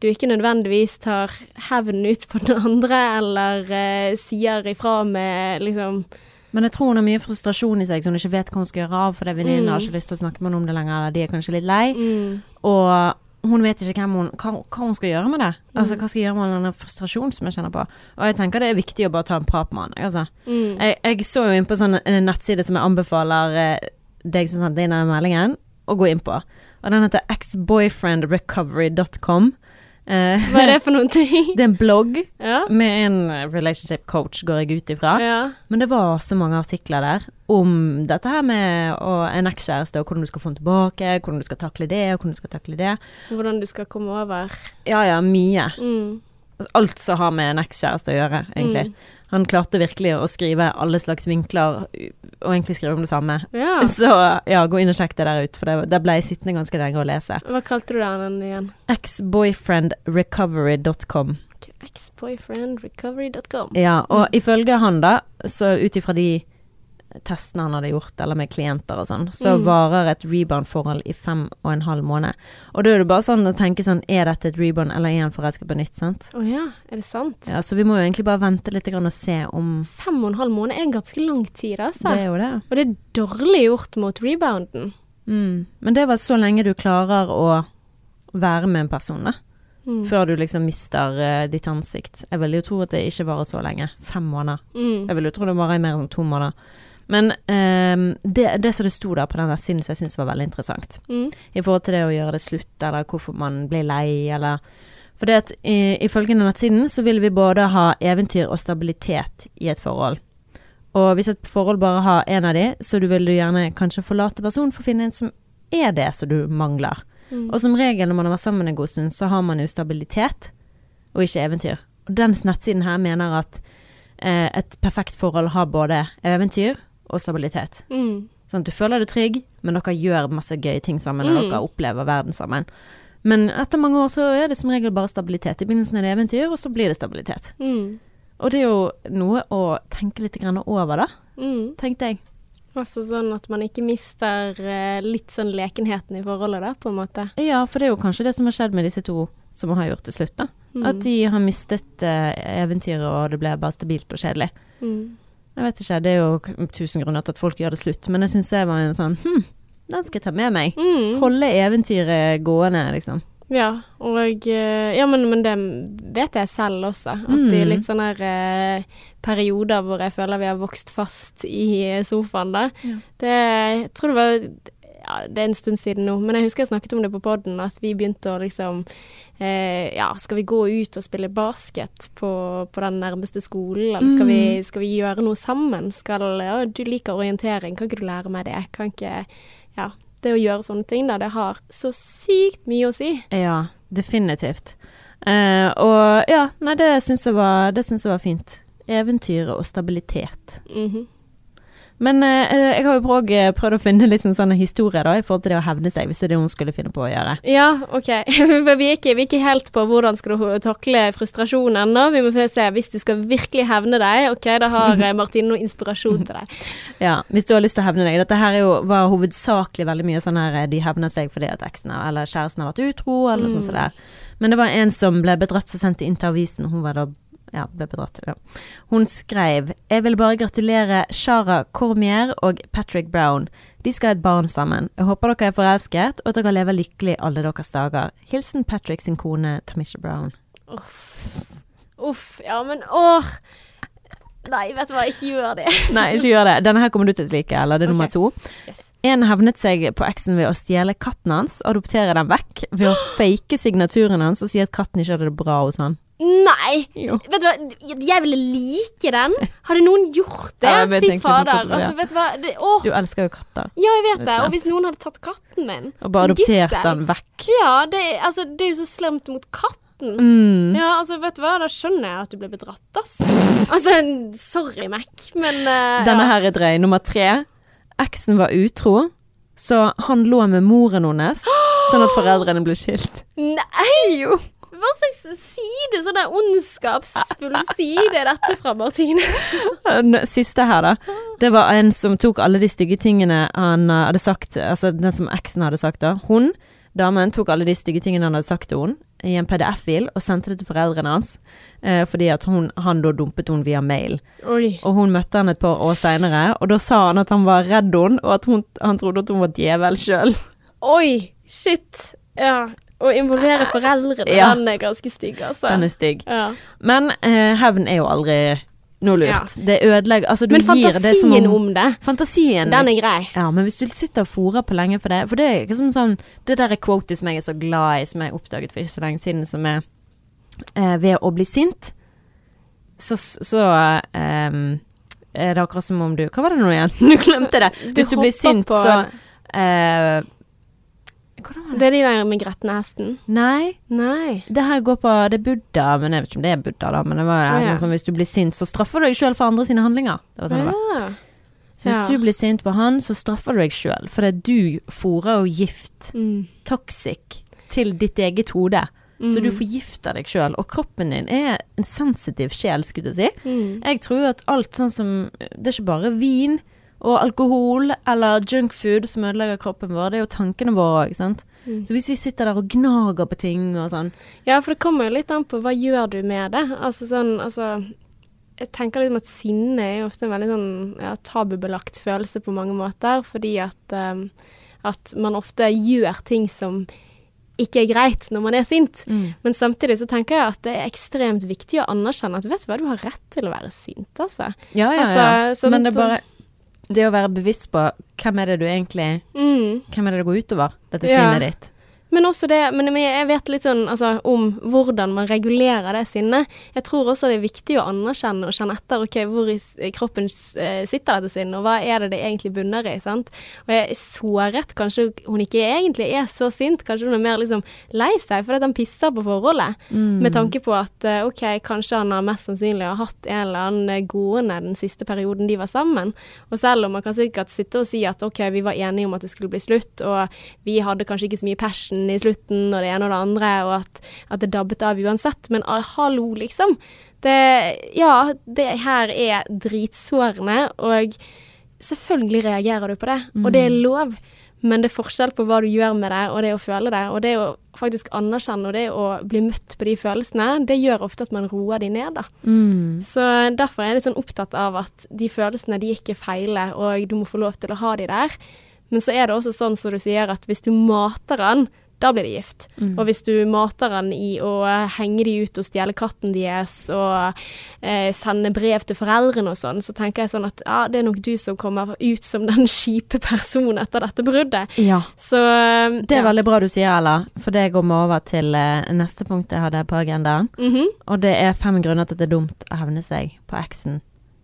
du ikke nødvendigvis tar hevnen ut på den andre, eller eh, sier ifra med liksom Men jeg tror hun har mye frustrasjon i seg, som hun ikke vet hva hun skal gjøre av, fordi venninnen Mm. har ikke lyst til å snakke med henne om det lenger, eller de er kanskje litt lei. mm, Og hun vet ikke hun, hva, hva hun skal gjøre med det. Altså, Mm. hva skal jeg gjøre med den frustrasjonen som jeg kjenner på. Og jeg tenker det er viktig å bare ta en prat med han. Altså. mm, Jeg, jeg så jo inn på sånn en nettside som jeg anbefaler eh, deg som sendte inn denne meldingen, å gå inn på. Og den heter exboyfriendrecovery.com. Eh, Hva er det for noen ting? det er en blogg Ja. med en relationship coach, går jeg ut ifra. ja. Men det var så mange artikler der om dette her med å, en ekskjæreste, og hvordan du skal få den tilbake, hvordan du skal takle det, og hvordan du skal takle det. Hvordan du skal komme over. Ja ja, mye. Mm. Alt som har med en ekskjæreste å gjøre, egentlig. Mm. Han klarte virkelig å skrive alle slags vinkler, og egentlig skrive om det samme. Ja. Så ja, gå inn og sjekk det der ut, for det, det ble jeg sittende ganske lenge og lese. Hva kalte du den igjen? Exboyfriendrecovery.com. Exboyfriendrecovery.com. Ja, og ifølge han da, så ut ifra de testene han hadde gjort, eller med klienter og sånn, så Mm. varer et rebound-forhold i fem og en halv måned. Og da er det bare sånn å tenke sånn, er dette et rebound, eller er han forelsket på nytt, sant? Å ja, er det sant? Ja, så vi må jo egentlig bare vente litt grann og se om Fem og en halv måned er ganske lang tid, altså. det er jo det. Og det er dårlig gjort mot rebounden. Mm. Men det var så lenge du klarer å være med en person, da. Mm. Før du liksom mister uh, ditt ansikt. Jeg vil jo tro at det ikke varer så lenge. Fem måneder. Mm. Jeg vil jo tro det varer i mer enn to måneder. Men um, det, det som det sto der på den nettsiden som jeg syns var veldig interessant, Mm. i forhold til det å gjøre det slutt, eller hvorfor man blir lei, eller For det at i- ifølge denne nettsiden så vil vi både ha eventyr og stabilitet i et forhold. Og hvis et forhold bare har en av de, så du vil du gjerne kanskje forlate personen for å finne en som er det som du mangler. Mm. Og som regel når man har vært sammen en god stund, så har man jo stabilitet, og ikke eventyr. Og den nettsiden her mener at eh, et perfekt forhold har både eventyr og stabilitet. Mm. Sånn at du føler deg trygg, men dere gjør masse gøye ting sammen, og Mm. dere opplever verden sammen. Men etter mange år så er det som regel bare stabilitet. I begynnelsen er det eventyr, og så blir det stabilitet. Mm. Og det er jo noe å tenke litt over, da, Mm. tenkte jeg. Også sånn at man ikke mister eh, litt sånn lekenheten i forholdet, da, på en måte. Ja, for det er jo kanskje det som har skjedd med disse to som har gjort til slutt, da. Mm. At de har mistet eh, eventyret, og det ble bare stabilt og kjedelig. Mm. Jeg vet ikke, det er jo tusen grunner til at folk gjør det slutt, men jeg syns det var en sånn hm, den skal jeg ta med meg. Mm. Holde eventyret gående, liksom. Ja, og eh, Ja, men, men det vet jeg selv også. At i Mm. litt sånne her, eh, perioder hvor jeg føler vi har vokst fast i sofaen, da. Ja. Det Jeg tror det var ja, det er en stund siden nå, men jeg husker jeg snakket om det på poden, at vi begynte å liksom eh, Ja, skal vi gå ut og spille basket på, på den nærmeste skolen, eller skal, vi, Mm. skal vi gjøre noe sammen? Skal Ja, du liker orientering, kan ikke du lære meg det? Kan ikke Ja. Det å gjøre sånne ting, da, det har så sykt mye å si. Ja, definitivt. Eh, og ja, nei, det syns jeg, jeg var fint. Eventyret og stabilitet. Mhm. Men eh, jeg har jo prøvd, eh, prøvd å finne sånn sånne historier da, i forhold til det å hevne seg, hvis det er det hun skulle finne på å gjøre. Ja, OK. Vi er, ikke, vi er ikke helt på hvordan skal du takle frustrasjon ennå. Vi må først se. Hvis du skal virkelig hevne deg, OK, da har eh, Martine noe inspirasjon til deg. Ja, hvis du har lyst til å hevne deg. Dette her er jo, var hovedsakelig veldig mye sånn her eh, de hevner seg fordi at eksen eller kjæresten har vært utro, eller noe sånt som det er. Men det var en som ble bedratt som sendte inn til avisen. Hun var da ja, ble bedratt. Ja. Hun skrev Jeg vil bare gratulere Shara Cormier og Patrick Brown. De skal ha et barn sammen. Jeg håper dere er forelsket, og at dere lever lykkelig alle deres dager. Hilsen Patrick sin kone Tamisha Brown. Uff. Ja, men åh. Nei, vet du hva, ikke gjør det. Nei, ikke gjør det. Denne her kommer du til å like, eller det er Ok. nummer to. Yes. En hevnet seg på eksen ved å stjele katten hans, adoptere den vekk, ved å fake signaturen hans og si at katten ikke hadde det bra hos han. Nei! Jo. Vet du hva, jeg ville like den. Hadde noen gjort det? Ja, Fy fader. Altså, vet du hva det. Du elsker jo katter, Ja, jeg vet Det. Og hvis noen hadde tatt katten min og bare adoptert den vekk. Ja, det, altså, det er jo så slemt mot katten. Mm. Ja, altså, vet du hva, da skjønner jeg at du ble bedratt, ass. Altså, sorry, Mac, men uh, Denne her er drøy. Nummer tre. Eksen var utro, så han lå med moren hennes, sånn at foreldrene ble skilt. Nei! Jo. Hva slags side, sånn der ondskapsfull side er dette fra, Martine? Siste her, da. Det var en som tok alle de stygge tingene han hadde sagt, altså den som eksen hadde sagt da. Hun, damen, tok alle de stygge tingene han hadde sagt til henne i en PDF-fil og sendte det til foreldrene hans, eh, fordi at hun, han da dumpet hun via mail. Oi. Og hun møtte han et par år seinere, og da sa han at han var redd henne, og at hun, han trodde at hun var djevel sjøl. Oi, shit. Ja. Å involvere foreldrene, Ja. den er ganske stygg, altså. Den er stygg. ja. Men eh, hevn er jo aldri noe lurt. Det ødelegger Altså, du Men gir det som fantasien om om det, Fantasien den er grei. Ja, men hvis du sitter og fòrer på lenge for det For det er liksom sånn Det der er quotet som jeg er så glad i, som jeg oppdaget for ikke så lenge siden, som er eh, Ved å bli sint, så, så eh, er det akkurat som om du Hva var det nå igjen? Du glemte det. Hvis du, blir sint, så eh, Hvordan var det? Det er de der med gretne hesten. Nei. Nei. Det her går på Det er Buddha, men jeg vet ikke om det er Buddha, da. Men det var ja, ja. sånn som hvis du blir sint, så straffer du deg sjøl for andre sine handlinger. Det var sånn det var. Ja. Så hvis Ja. du blir sint på han, så straffer du deg sjøl. er du fòrer jo gift, Mm. toxic, til ditt eget hode. Så Mm. du forgifter deg sjøl. Og kroppen din er en sensitiv sjel, skulle jeg si. Mm. Jeg tror at alt sånn som Det er ikke bare vin og alkohol eller junkfood som ødelegger kroppen vår, det er jo tankene våre òg, sant. Mm. Så hvis vi sitter der og gnager på ting og sånn Ja, for det kommer jo litt an på hva gjør du med det. Altså sånn, altså Jeg tenker liksom at sinne er jo ofte en veldig sånn ja, tabubelagt følelse på mange måter, fordi at, um, at man ofte gjør ting som ikke er greit når man er sint. Men samtidig så tenker jeg at det er ekstremt viktig å anerkjenne at vet du hva, du har rett til å være sint, altså. Ja, ja, Altså, ja. sånn Men det er bare det å være bevisst på hvem er det du egentlig Mm. Hvem er det det går utover, dette Ja. sinnet ditt? Men også det, men jeg vet litt sånn altså, om hvordan man regulerer det sinnet. Jeg tror også det er viktig å anerkjenne og kjenne etter ok, hvor i kroppen eh, sitter dette sinnet, og hva er det det egentlig bunner i. sant? Og jeg er såret. Kanskje hun ikke egentlig er så sint, kanskje hun er mer liksom lei seg fordi han pisser på forholdet. Med tanke på at eh, ok, kanskje han har mest sannsynlig har hatt en eller annen eh, gående den siste perioden de var sammen. Og selv om man kan sikkert sitte og si at ok, vi var enige om at det skulle bli slutt, og vi hadde kanskje ikke så mye passion i slutten, og det ene og det andre, og at, at det dabbet av uansett. Men ah, hallo, liksom. Det, ja, det her er dritsårende, og selvfølgelig reagerer du på det, og det er lov. Men det er forskjell på hva du gjør med det, og det å føle det. Og det å faktisk anerkjenne og det å bli møtt på de følelsene, det gjør ofte at man roer de ned, da. Mm. Så derfor er jeg litt sånn opptatt av at de følelsene, de ikke feiler, og du må få lov til å ha de der. Men så er det også sånn som du sier, at hvis du mater han, da blir de gift. Og hvis du mater den i å henge de ut og stjele katten deres og eh, sende brev til foreldrene og sånn, så tenker jeg sånn at ja, det er nok du som kommer ut som den kjipe personen etter dette bruddet. Ja. Så Det er veldig bra du sier, Ella, for det går vi over til eh, neste punkt jeg hadde på agendaen. Mhm. Og det er fem grunner til at det er dumt å hevne seg på eksen.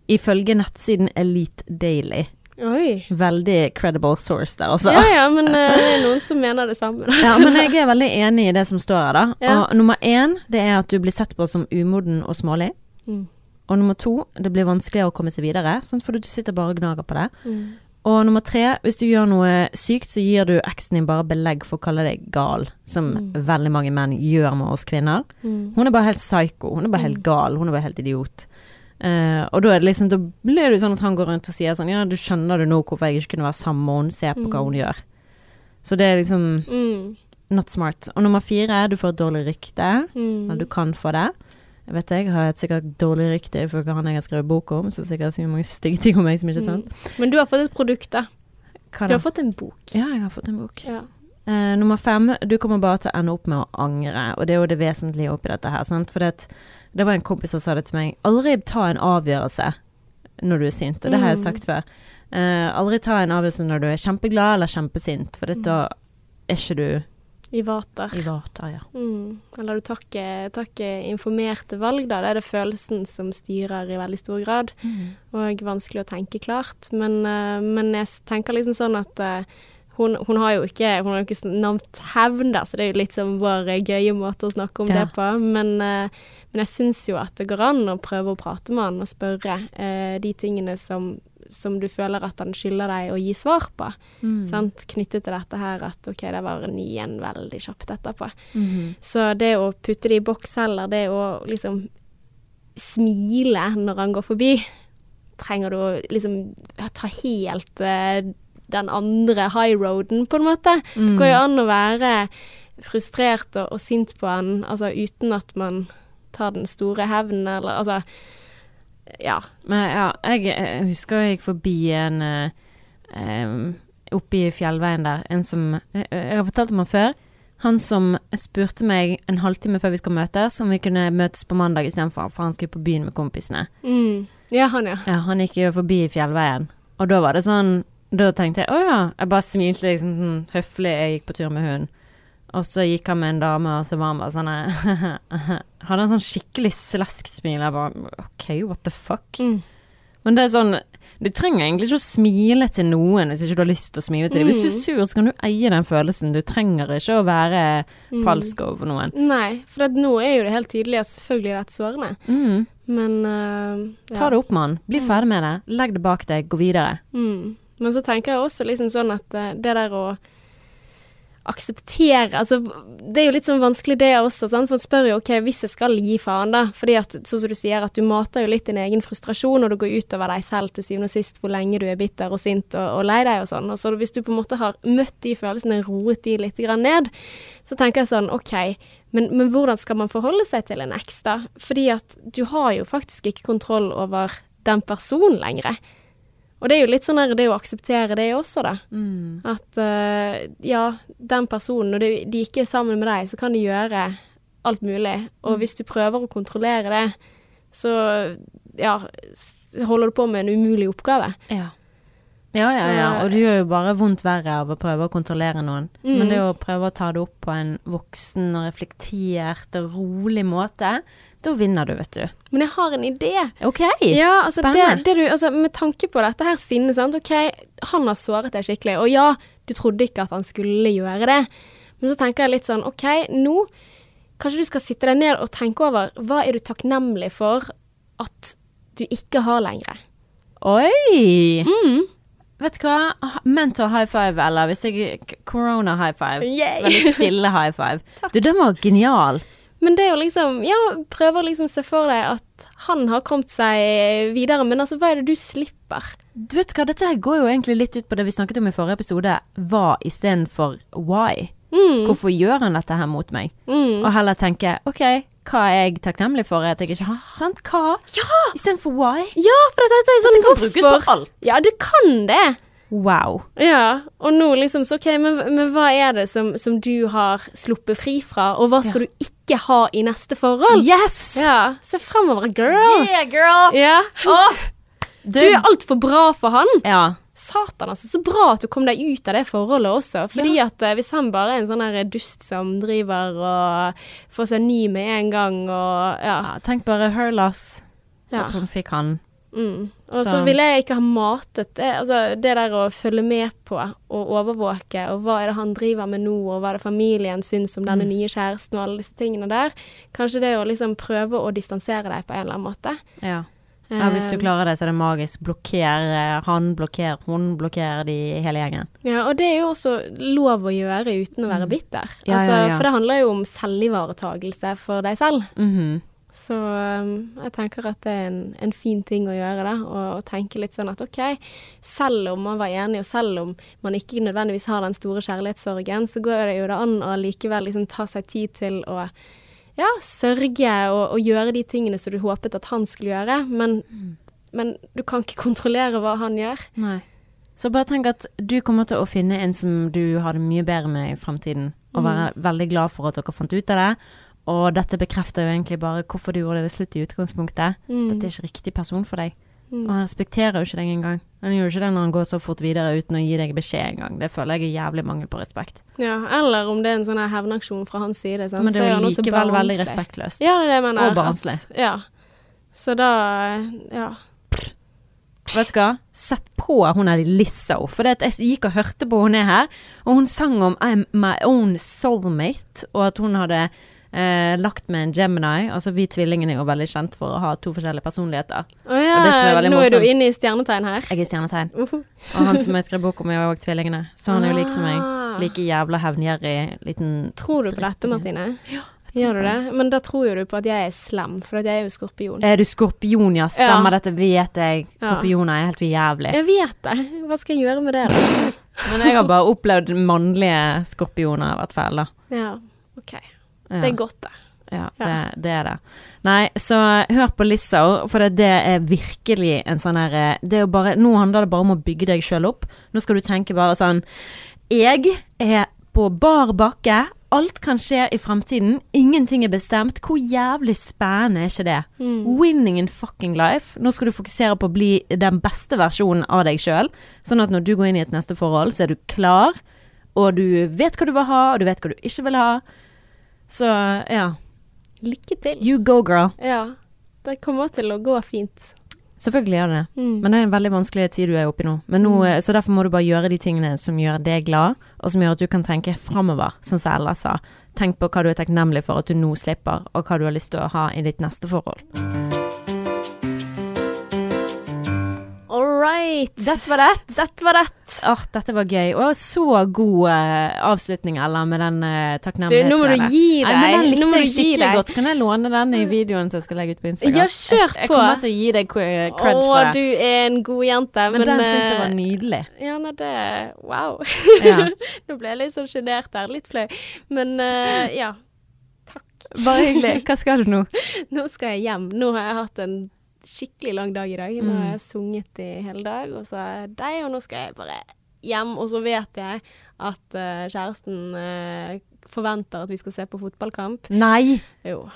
Ifølge nettsiden Elite Daily. Oi. Veldig credible source der, altså. Ja ja, men uh, det er noen som mener det samme. Da. Ja, men jeg er veldig enig i det som står her, da. Ja. Og nummer én, det er at du blir sett på som umoden og smålig. Mm. Og nummer to, det blir vanskeligere å komme seg videre, sant? for du sitter bare og gnager på det. Mm. Og nummer tre, hvis du gjør noe sykt, så gir du eksen din bare belegg for å kalle deg gal, som veldig mange menn gjør med oss kvinner. Mm. Hun er bare helt psyko, hun er bare helt gal, hun er bare helt idiot. Eh, og da er det liksom, da blir det sånn at han går rundt og sier sånn Ja, du skjønner du nå hvorfor jeg ikke kunne være sammen med henne, se på hva hun gjør. Så det er liksom Mm. not smart. Og nummer fire, du får et dårlig rykte. Mm. Eller du kan få det. Jeg vet jeg har et sikkert dårlig rykte ifølge han jeg har skrevet bok om, så sikkert sier mange stygge ting om meg som ikke er sant. Mm. Men du har fått et produkt, da. Hva Du da? har fått en bok. Ja, jeg har fått en bok. Ja. Uh, nummer fem, du kommer bare til å ende opp med å angre, og det er jo det vesentlige oppi dette her. Sant? For det, at- det var en kompis som sa det til meg. Aldri ta en avgjørelse når du er sint, og det har jeg Mm. sagt før. Uh, aldri ta en avgjørelse når du er kjempeglad eller kjempesint, for det, da er ikke du I vater. i vater, ja. Mm. Eller du ikke informerte valg, da. Det er det følelsen som styrer i veldig stor grad. Og vanskelig å tenke klart. Men, uh, men jeg tenker liksom sånn at uh, hun, hun har jo ikke, hun har jo ikke nevnt hevn, da, så det er jo litt sånn vår gøye måte å snakke om Ja. det på. Men, eh, men jeg syns jo at det går an å prøve å prate med han og spørre eh, de tingene som, som du føler at han skylder deg å gi svar på. Mm. Sant? Knyttet til dette her at OK, det var ny igjen veldig kjapt etterpå. Mm. Så det å putte det i boks heller, det å liksom smile når han går forbi, trenger du å liksom ta helt eh, den andre high roaden, på en måte. Mm. Det går jo an å være frustrert og, og sint på han, altså uten at man tar den store hevnen, eller altså Ja. Men ja, jeg, jeg husker jeg gikk forbi en eh, Oppe i fjellveien der, en som jeg, jeg har fortalt om han før. Han som spurte meg en halvtime før vi skulle møtes, om vi kunne møtes på mandag istedenfor, for han skulle på byen med kompisene. Mm. Ja, han, ja. Ja, han gikk jo forbi Fjellveien, og da var det sånn Da tenkte jeg å ja, jeg bare smilte liksom sånn høflig, jeg gikk på tur med hunden. Og så gikk han med en dame, og så var han bare sånn eh, Hadde en sånn skikkelig slesksmil. Jeg bare OK, what the fuck? Mm. Men det er sånn Du trenger egentlig ikke å smile til noen hvis ikke du har lyst til å smile til dem. Hvis du er sur, så kan du eie den følelsen. Du trenger ikke å være Mm. falsk overfor noen. Nei, for nå er jo det helt tydelig at selvfølgelig er det sårende. Mm. Men uh, ja. Ta det opp med han. Bli ferdig med det. Legg det bak deg. Gå videre. Mm. Men så tenker jeg også liksom sånn at eh, det der å akseptere Altså, det er jo litt sånn vanskelig det også, sant? for en spør jo OK, hvis jeg skal gi faen, da, fordi at sånn som du sier, at du mater jo litt din egen frustrasjon, og det går utover deg selv til syvende og sist hvor lenge du er bitter og sint og, og lei deg og sånn. Og så hvis du på en måte har møtt de følelsene, roet de litt grann ned, så tenker jeg sånn OK, men, men hvordan skal man forholde seg til en eks, da? Fordi at du har jo faktisk ikke kontroll over den personen lenger. Og det er jo litt sånn her, det å akseptere det også, da. At uh, ja, den personen, når de, de ikke er sammen med deg, så kan de gjøre alt mulig. Og hvis du prøver å kontrollere det, så ja, holder du på med en umulig oppgave. Ja. Ja, ja, ja. Og det gjør jo bare vondt verre av å prøve å kontrollere noen. Mm. Men det å prøve å ta det opp på en voksen og reflektert og rolig måte, da vinner du, vet du. Men jeg har en idé. OK. Ja, altså, det, Spennende. det du, altså Med tanke på dette her sinnet, sant. OK, han har såret deg skikkelig. Og ja, du trodde ikke at han skulle gjøre det. Men så tenker jeg litt sånn OK, nå kanskje du skal sitte deg ned og tenke over hva er du takknemlig for at du ikke har lenger. Oi! Mm. Vet du hva? Mentor high five, eller hvis jeg Corona high five. Yay. Veldig stille high five. Du, den var genial. Men det er jo liksom Ja, prøver liksom å se for deg at han har kommet seg videre, men altså, hva er det du slipper? Du vet hva, dette her går jo egentlig litt ut på det vi snakket om i forrige episode. Hva istedenfor why? Hvorfor gjør han dette her mot meg? Mm. Og heller tenke OK, hva er jeg takknemlig for at jeg ikke har? Sant? Hva? Ja! Istedenfor why? Ja, for dette er sånn Dette kan brukes på alt. Ja, det kan det. Wow. Ja, og nå liksom så OK, men, men hva er det som, som du har sluppet fri fra, og hva skal du ikke ha i neste forhold? Yes! Ja, se fremover, girl. Yeah, girl! Ja. Åh! Du er altfor bra for han. Ja. Satan, altså. Så bra at du kom deg ut av det forholdet også. Fordi at eh, hvis han bare er en sånn her dust som driver og får seg ny med en gang og ja. ja. Tenk bare her loss. ja. At hun fikk han. Mm. Og så Så- ville jeg ikke ha matet det, altså det der å følge med på og overvåke, og hva er det han driver med nå, og hva er det familien syns om Mm. denne nye kjæresten og alle disse tingene der. Kanskje det å liksom prøve å distansere deg på en eller annen måte. Ja. Ja. Hvis du Eh, klarer det, så er det magisk. Blokker eh, han, blokker hun, blokker de hele gjengen. Ja, og det er jo også lov å gjøre uten å være bitter. Mm. Ja, altså, ja, ja. For det handler jo om selvivaretagelse for deg selv. Mhm. Så um, jeg tenker at det er en, en fin ting å gjøre, da. Og, og tenke litt sånn at OK, selv om man var enig, og selv om man ikke nødvendigvis har den store kjærlighetssorgen, så går det jo da an å likevel liksom ta seg tid til å ja, sørge og, og gjøre de tingene som du håpet at han skulle gjøre. Men, men du kan ikke kontrollere hva han gjør. Nei. Så bare tenk at du kommer til å finne en som du har det mye bedre med i fremtiden, og være veldig glad for at dere fant ut av det. Og dette bekrefter jo egentlig bare hvorfor du gjorde det slutt i utgangspunktet. Mm. Dette er ikke riktig person for deg. Og han respekterer jo ikke deg engang. Han gjør ikke det når han går så fort videre uten å gi deg beskjed engang. Det føler jeg er jævlig mangel på respekt. Ja, eller om det er en sånn hevnaksjon fra hans side. Sant? Men det er jo likevel veldig respektløst. Ja, det er det jeg mener. Og barnslig. Ja. Så da Ja. Vet du hva? Sett på hun er Lizzo. For det at jeg gikk og hørte på hun er her, og hun sang om I'm my own soulmate, og at hun hadde eh, lagt med en Gemini. Altså vi tvillingene er jo veldig kjent for å ha to forskjellige personligheter. Å ja, det som er nå er du inne i stjernetegn her. Jeg er stjernetegn. Uhu. Og han som jeg skrev bok om, er òg tvillingene. Så han er jo lik som meg. Ah. Like jævla hevngjerrig liten Tror du på dette, Martine? Gjør du det? Men da tror jo du på at jeg er slem, for at jeg er jo skorpion. Er du skorpion, ja? Stemmer Ja. dette, vet jeg. Skorpioner er helt jævlig. Jeg vet det. Hva skal jeg gjøre med det, da? Men jeg har bare opplevd mannlige skorpioner, i hvert fall. da. Ja, OK. Ja. Det er godt, det. Ja, det, det er det. Nei, så hør på Lissau for det, det er virkelig en sånn her eh, Det er jo bare Nå handler det bare om å bygge deg sjøl opp. Nå skal du tenke bare sånn Jeg er på bar bakke, alt kan skje i fremtiden. Ingenting er bestemt. Hvor jævlig spennende er ikke det? Winning in fucking life. Nå skal du fokusere på å bli den beste versjonen av deg sjøl. Sånn at når du går inn i et neste forhold, så er du klar, og du vet hva du vil ha, og du vet hva du ikke vil ha. Så ja. Lykke til. You go, girl. Ja. Det kommer til å gå fint. Selvfølgelig gjør det det. Mm. Men det er en veldig vanskelig tid du er oppi nå. Men nå mm. så derfor må du bare gjøre de tingene som gjør deg glad, og som gjør at du kan tenke framover, sånn som Ella sa. Tenk på hva du er takknemlig for at du nå slipper, og hva du har lyst til å ha i ditt neste forhold. Right. Dette var det. Dette var det. Åh, dette var gøy. Og så god uh, avslutning, Ella, med den uh, Du, takknemlighetsgreia. nå må du gi Nei, men den deg. likte jeg skikkelig godt. Kan jeg låne den i videoen som jeg skal legge ut på Instagram? Ja, kjør Jeg, jeg kommer til å gi deg cre- cred Å, for det. du er en god jente. Men, den uh, syns jeg var nydelig. Ja, nei, det Wow. Ja. Nå ble jeg litt sånn sjenert her. Litt flau. Men uh, ja. Bare hyggelig. Hva skal du nå? Nå skal jeg hjem. Nå har jeg hatt en skikkelig lang dag i dag. Nå har Mm. jeg sunget i hele dag, og så er det deg, og nå skal jeg bare hjem. Og så vet jeg at uh, kjæresten uh, forventer at vi skal se på fotballkamp. Nei! Jo.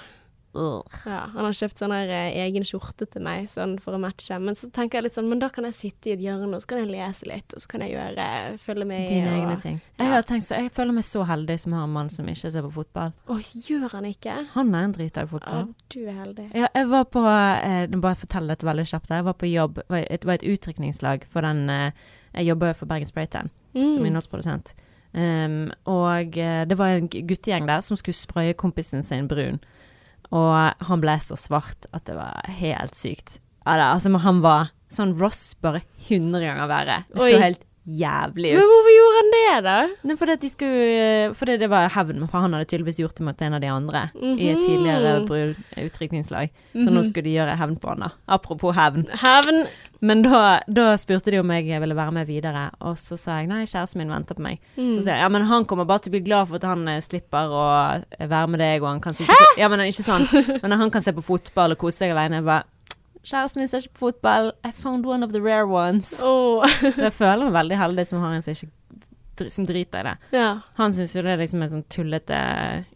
Ja, han har kjøpt sånn her eh, egen skjorte til meg sånn for å matche. Men så tenker jeg litt sånn, men da kan jeg sitte i et hjørne, og så kan jeg lese litt, og så kan jeg gjøre, følge med. Dine og, egne ting. ja. Jeg, har tenkt så, jeg føler meg så heldig som har en mann som ikke ser på fotball. Å, gjør han ikke? Han er en drita i fotball. fotball. du er heldig. Ja, jeg var på eh, bare fortell dette veldig kjapt. Jeg var på jobb. var et- Det var et utdrikningslag for den eh, Jeg jobber for Bergen Spraytan, Mm. som innholdsprodusent. Um, og eh, det var en guttegjeng der som skulle spraye kompisen sin brun. Og han ble så svart at det var helt sykt. Ja, altså, han var sånn Ross, bare 100 ganger verre. Så helt jævlig Men hvorfor gjorde han det, da? Nei, fordi, de skulle, fordi det var hevn, for han hadde tydeligvis gjort det mot en av de andre i et Mhm. tidligere utdrikningslag. Så nå skulle de gjøre hevn på han, da. Apropos hevn. Hevn. Men da, da spurte de om jeg ville være med videre, og så sa jeg nei, kjæresten min venter på meg. Mm. Så sier jeg ja, men han kommer bare til å bli glad for at han eh, slipper å eh, være med deg, og han kan sitte Ja, men ikke sånn. Men han kan se på fotball og kose seg alene. Jeg bare Kjæresten min ser ikke på fotball. I found one of the rare ones. Oh. Jeg føler meg veldig heldig som har en som ikke som driter i det. Ja. Han syns jo det er liksom en sånn tullete,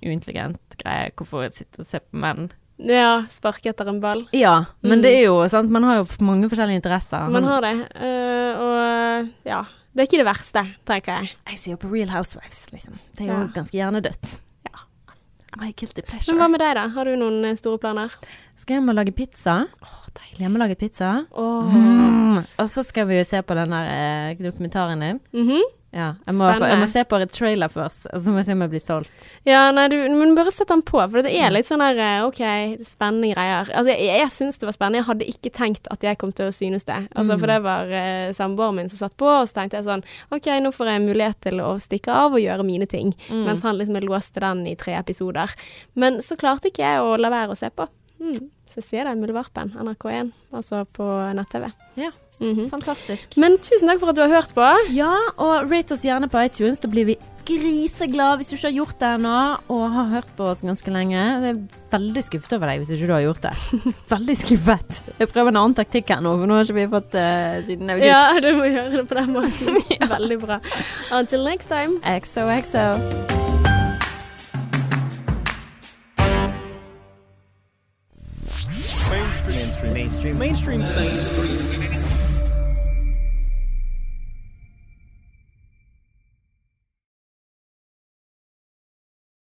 uintelligent greie. Hvorfor sitte og se på menn? ja. Sparke etter en ball. Ja, men Mm. det er jo sant, man har jo mange forskjellige interesser. Man har det. uh, og ja. Det er ikke det verste, tenker jeg. Jeg ser jo på Real Housewives, liksom. Det er jo Ja. ganske hjernedødt. My guilty Men pleasure. hva med deg, da? Har du noen eh, store planer? Skal hjem og lage pizza. Åh, deilig. Hjemmelage pizza. Åh. Mm. Og så skal vi jo se på den der eh, dokumentaren din. Mhm. Ja, jeg må, jeg må se på et trailer først, og så må jeg se om jeg blir solgt. Ja, nei, du men bare sett den på, for det er litt sånn der eh, OK, spennende greier. Altså, jeg, jeg syns det var spennende. Jeg hadde ikke tenkt at jeg kom til å synes det. Altså, Mm. For det var uh, samboeren min som satt på, og så tenkte jeg sånn OK, nå får jeg mulighet til å stikke av og gjøre mine ting. Mm. Mens han liksom låste den i tre episoder. Men så klarte ikke jeg å la være å se på. Mm. Så jeg sier det, Muldvarpen, NRK1, altså på nett-TV. Ja. Mhm. Fantastisk. Men tusen takk for at du har hørt på. Ja, og rate oss gjerne på iTunes. Da blir vi griseglade hvis du ikke har gjort det ennå, og har hørt på oss ganske lenge. Jeg er veldig skuffet over deg hvis ikke du har gjort det. Veldig skuffet. Jeg prøver en annen taktikk her nå, for nå har ikke vi fått det siden august. Ja, du må gjøre det på den måten. Veldig bra. Until next time. XOXO. Mainstream. Mainstream. Mainstream. Mainstream. Mainstream.